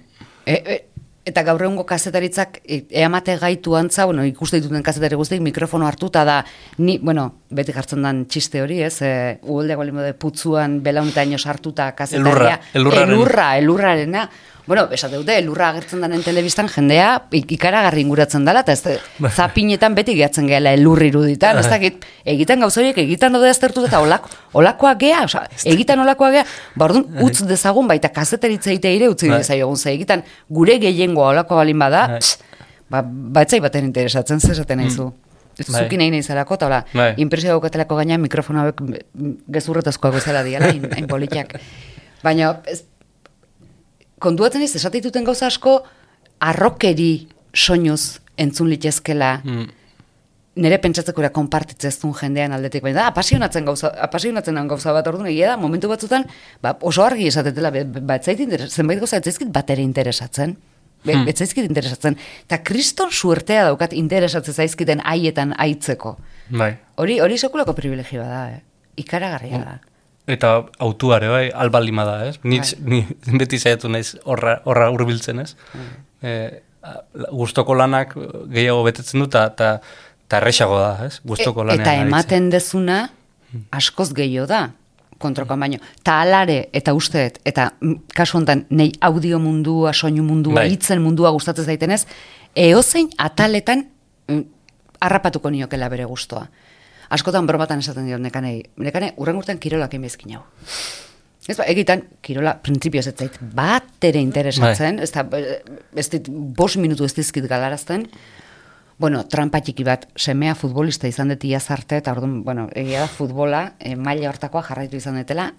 E, e, eta gaur egungo kazetaritzak e, eamate gaitu antza, bueno, ikuste dituten kazetari guztiek mikrofono hartuta da, ni, bueno, beti jartzen dan txiste hori, ez, e, uholdeak balin bade putzuan belaunetaino sartuta kazetaria. Elurra, elurraren. Elurra, elurrarena. Bueno, esate dute, elurra agertzen denen telebistan jendea ik- ikaragarri inguratzen dela, eta ez Bai. zapinetan beti gehatzen gehala elur iruditan, ez dakit, egiten gauza horiek, egiten daude aztertu eta olako, olakoak gea, oza, egiten olakoak gea, ba orduan, utz dezagun baita kazeteritza egitea ire utzi Bai. dezaiogun, ze egiten gure gehiengoa olakoa balin bada, Bai. pss, ba, ba etzai baten interesatzen, zer esaten naizu. Bai. Zuki nahi nahi zarako, eta hola, Bai. impresio daukatelako gaina mikrofono hauek mm, gezurretazkoak bezala diala, hain politiak. Baina, ez, kontuatzen ez, esatituten gauza asko, arrokeri soinuz entzun litezkela, hmm, nire pentsatzekura konpartitzen ez duen jendean aldetik, baina da, apasionatzen gauza, apasionatzen gauza bat orduan, egia da, momentu batzutan, ba, oso argi esatetela, ba, zenbait gauza, ez zaizkit bat ere interesatzen, Be, Hmm. ez zaizkit interesatzen, eta kriston suertea daukat interesatzen zaizkiten haietan aitzeko. bai. Hori, hori sekulako privilegioa da, eh? ikaragarria da. Eta autuare, bai, albalima da, ez? Ni, Bai. ni beti zaitu naiz horra, horra hurbiltzen, ez? Eh, gustoko lanak gehiago betetzen du, eta eta- erresago da, ez? Gustoko E- lanean eta ematen dezuna askoz gehiago da kontrokoan baino. Ta alare eta usteet, eta mm, kasu honetan nei audio mundua, soinu mundua, Bai. hitzen mundua gustatzen zaitenez, eozein ataletan mm, harrapatuko niokela bere gustoa. Askotan bromatan esaten diot nekanei, nekane urren urtean kirolak inbezkin hau. Ez ba, egitan, kirola, printzipioz ez zait, bat ere interesatzen, Bai. ez, da, ez dit, bos minutu ez dizkit galarazten, bueno, trampa txiki bat, semea futbolista izan dut iaz arte, eta orduan, bueno, egia da futbola, e, maila hortakoa jarraitu izan dutela,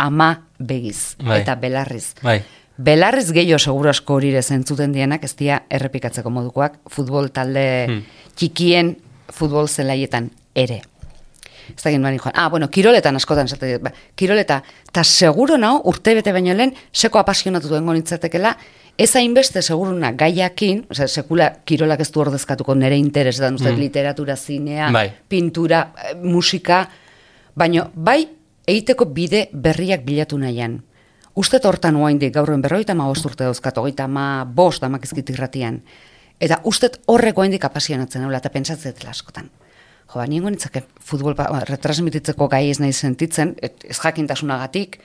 ama begiz, Bai. eta belarriz. Bai. Belarriz gehiago seguru asko horire zentzuten dienak, ez dira errepikatzeko modukoak, futbol talde Hmm. txikien futbol zelaietan ere. Ez da ginoan joan. Ah, bueno, kiroletan askotan dut. Ba, kiroleta, eta seguro nao, urte bete baino lehen, seko apasionatu duen nintzatekela, ez hainbeste seguruna gaiakin, osea, sekula kirolak ez du ordezkatuko nere interesetan, uste, Mm. literatura, zinea, Bai. pintura, eh, musika, baino, bai, egiteko bide berriak bilatu nahian. Uste hortan oaindik gaurren berroita ma urte dauzkat, hogeita ma bost irratian. Eta ustet horreko oaindik apasionatzen eta pentsatzen askotan. Jo, ba, nien futbol ba, retransmititzeko gai ez nahi sentitzen, et, ez jakintasunagatik,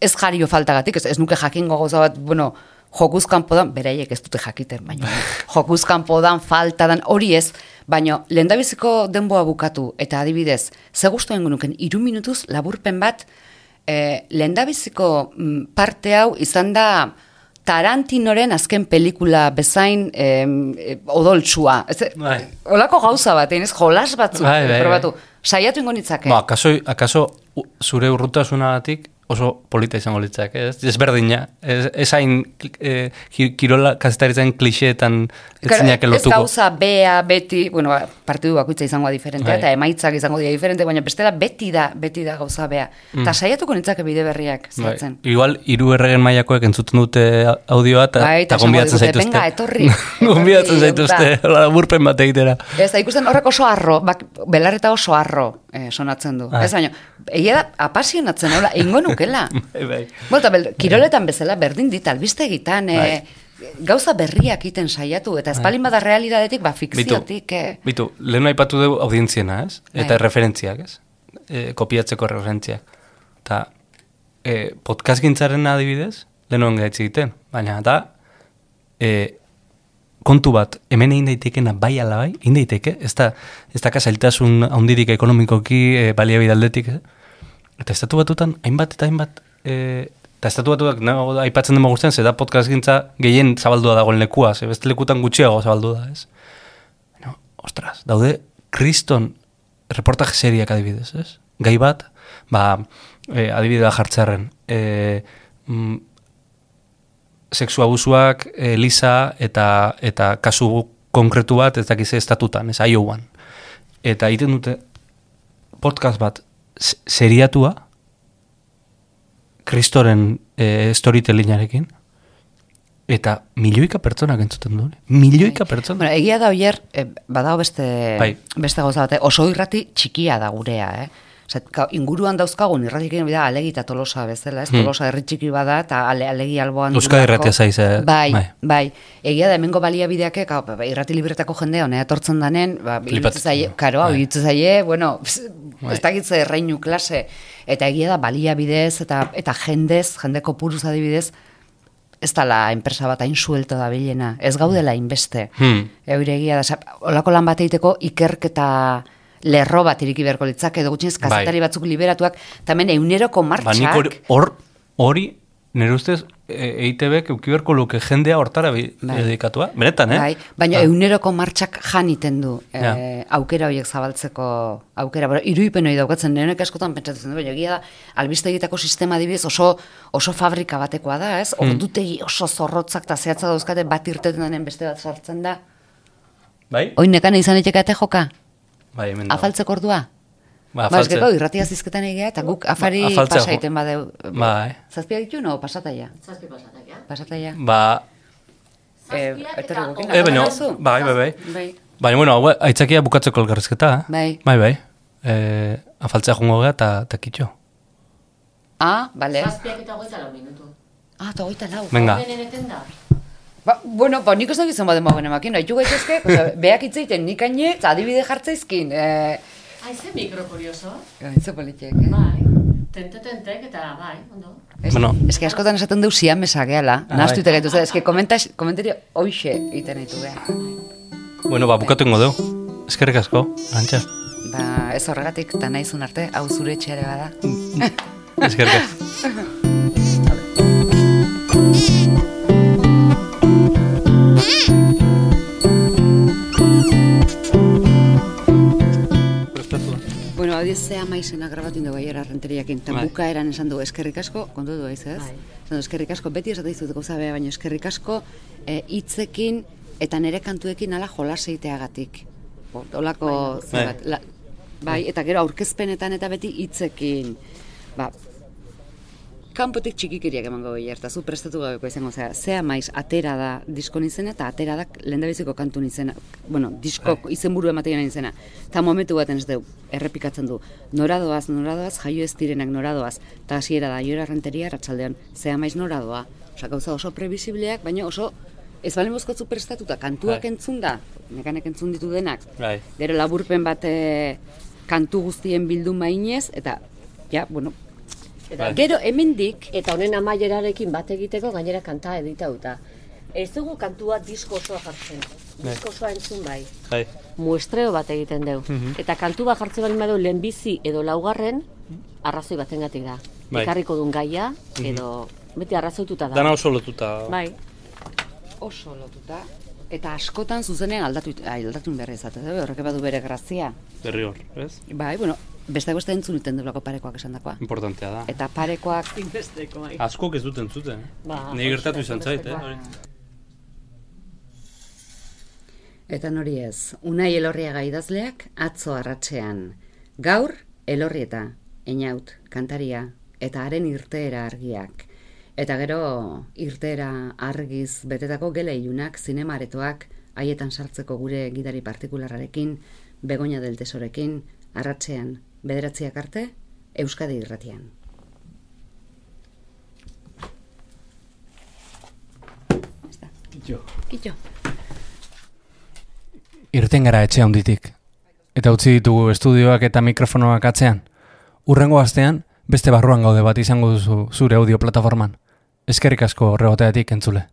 ez jario faltagatik, ez, ez nuke jakingo gauza bat, bueno, jokuzkan podan, beraiek ez dute jakiten, baina jokuzkan podan, faltadan, hori ez, baina lehendabiziko denboa bukatu, eta adibidez, ze gustu egingo nuken, iru minutuz laburpen bat, eh, lehendabiziko mm, parte hau izan da Tarantinoren azken pelikula bezain eh, odoltsua. Ez, Bai. Olako gauza bat, ez jolas batzuk Bai, bai, probatu. Saiatu ingo nitzake. Ba, akaso, akaso zure urrutasunagatik oso polita izango litzak, ez? Ezberdina. Ez, ez hain ki- kirola kazetaritzen kliseetan ez Claro, zinak ez gauza bea, beti, bueno, ba, partidu bakoitza izango diferentea, Bai. eta emaitzak izango dira diferente, baina bestela beti da, beti da gauza bea. Eta saiatuko nintzake bide berriak Mm. Bai. Igual, hiru erregen mailakoek entzuten dute audioa eta, Bai, eta digute, zaituzte. "Venga, etorri." gonbidatzen Etorri, zaituzte, hola, burpen bat egitera. Ez da, ikusten horrek oso arro, bak, belarreta oso arro eh, sonatzen du. Bai. Ez baina, egia da, apasionatzen, hola, ingo nukela. Bai, bai. Bolta, bel, kiroletan bezala berdin dit, albistegitan, eh, gauza berriak iten saiatu, eta espalin bada realidadetik, ba, fikziotik, eh. bitu, lehen aipatu dugu audientziena, ez? Eta Bai. referentziak, ez? E, kopiatzeko referentziak. Eta e, podcast gintzaren adibidez, lehen hoen gaitz egiten. Baina, da, e, kontu bat, hemen egin daitekena bai ala bai, egin daiteke, ez da, ez da kasailtasun handirik ekonomikoki, e, baliabide aldetik, eh? Eta estatu batutan, hainbat eta hainbat, e, eta estatu batuak nago, aipatzen demo guztien, ze da podcast gintza gehien zabaldua dagoen lekua, ze beste lekutan gutxiago zabaldu da, ez? Baina, ostras, daude kriston reportaje seriak adibidez, ez? Gai bat, ba, e, adibidea jartzearen, e, mm, sexu abusuak, e, lisa, eta, eta kasu konkretu bat, ez dakize estatutan, ez Iowan. Eta egiten dute podcast bat seriatua, kristoren e, storytellingarekin, eta milioika pertsonak entzuten du. Milioika pertsona. Bueno, egia da oier, eh, badago beste, Bai. beste gauza bat, eh, oso irrati txikia da gurea, eh? Osea, ka- inguruan dauzkagun irratik egin da alegi eta tolosa bezala, ez? Hmm. Tolosa herri txiki bada eta ale, alegi alboan dugulako. irratia zaiz, eh? Bai, Bai. bai, Egia da hemengo baliabideak, eh, ka, ba, irrati libretako jendea honea etortzen danen, ba, zaie, karo, Bai. zaie, bueno, pss, Bai. ez dakitze erreinu klase, eta egia da baliabidez eta eta jendez, jendeko puruz adibidez, ez dala enpresa bat hain suelto da bilena, ez gaudela inbeste. Hmm. Eure egia da, olako lan bat egiteko ikerketa lerro bat iriki beharko litzake, edo gutxienez kazetari batzuk liberatuak, tamen euneroko Bai. Ba, martxak, hori- hor, hori, nire ustez, e, EITB-ek euki beharko luke jendea hortara Bai. dedikatua. Benetan, eh? Bai, baina Ah. euneroko martxak janiten du Ja. eh, aukera horiek zabaltzeko aukera. Bueno, iruipen hori daukatzen, nenek askotan pentsatzen du, baina egia da, albistegitako sistema adibidez oso, oso fabrika batekoa da, ez? Hmm. Ordutegi oso zorrotzak eta zehatza dauzkate bat irteten denen beste bat sartzen da. Bai? Oin nekan izan iteka ete joka? Bai, hemen dago. Afaltzeko ordua? Ba, Ba, afaltze. gero, irratia zizketan egia, eta guk afari Ba, afaltzea jo- pasaiten badeu. Bai. Zazpia ditu, no? Pasataia. Zazpi pasatak, ja? Pasataia. Ba, Eh, eta gukin. e, baina, Duzu? bai, bai, bai. Bai. Baina, bueno, aitzakia bukatzeko elgarrizketa. eh? Bai. Bai, bai. E, afaltzea jungo gea eta eta kitxo. Ah, bale. Zazpiak eta hogeita lau minutu. Ah, eta hogeita lau. Venga. Da. Ba, bueno, ba, nik ez dakitzen baden bagen emakin, haitu gaitezke, oza, beak itzeiten nik aine, eta adibide jartzaizkin. Eh, Aize mikro kurioso. Gaitze politiek, eh? Bai. Tente-tentek eta bai, ondo. Ez, Bueno. ez que askotan esaten deu siamesa gehala, Ah, nahaztu bai. gaitu, ez que komentas, komentario hoxe egiten ditu beha. Bueno, ba, bukatu ingo dugu. Eskerrik asko, antxa. Ba, ez horregatik, eta naizun arte, hau zure etxeare bada. Eskerrik asko. maizena grabatu ingo baiera renteriakin, eta Bai. bukaeran esan du eskerrik asko, kontu du ez, ez? Bai. Esan du, eskerrik asko, beti esate dizut gauza bea, baina eskerrik asko eh, hitzekin eta nere kantuekin ala jolas egiteagatik. Bo, Olako, Bai. la, bai, eta gero aurkezpenetan eta beti hitzekin. Ba, kanpotik txikikeriak emango gehi, eta zu prestatu gabeko izango, zera, zea maiz, atera da diskon izena, eta atera da lehendabiziko kantun izena, bueno, disko izenburu ematean izena. Eta momentu baten ez du, errepikatzen du, noradoaz, noradoaz, jaio ez direnak noradoaz, eta hasiera da, joera renteria, ratxaldean, zea maiz noradoa. Osa, gauza oso previsibleak, baina oso, ez balen bozkotzu prestatuta, kantuak Bai. entzun da, nekanek entzun ditu denak, Bai. gero laburpen bat eh, kantu guztien bildu mainez, eta, ja, bueno, Bai. gero hemendik, Eta honen amaierarekin bat egiteko gainera kanta editauta. Ez dugu kantua disko osoa jartzen. Disko osoa entzun bai. Bai. Muestreo bat egiten dugu. Eta kantu bat jartzen bali badu lehenbizi edo laugarren, arrazoi batengatik da. Bai. Ekarriko duen gaia, edo beti arrazoituta da. Dana oso lotuta. Bai. oso lotuta, eta askotan zuzenean aldatu, aldatu behar izate, eh? horrek badu bere grazia. Berri hor, ez? Bai, bueno, beste beste entzun iten dulako parekoak esan dakoa. Importantea da. Eta parekoak, Inbesteko bai. Askok ez duten zuten. Ba, Ni gertatu izan zait, eh? Hori. eta nori ez, unai elorriaga idazleak atzo arratsean. Gaur, elorrieta, einaut, kantaria, eta haren irteera argiak. Eta gero, irteera argiz betetako gela ilunak, zinemaretoak, haietan sartzeko gure gidari partikularrarekin, begoña del tesorekin, arratsean, bederatziak arte, Euskadi irratian. Jo. Kitxo. Irten gara etxe handitik. Eta utzi ditugu estudioak eta mikrofonoak atzean. Urrengo astean, beste barruan gaude bat izango duzu zure audio plataforman. Eskerrik asko horregoteatik entzule.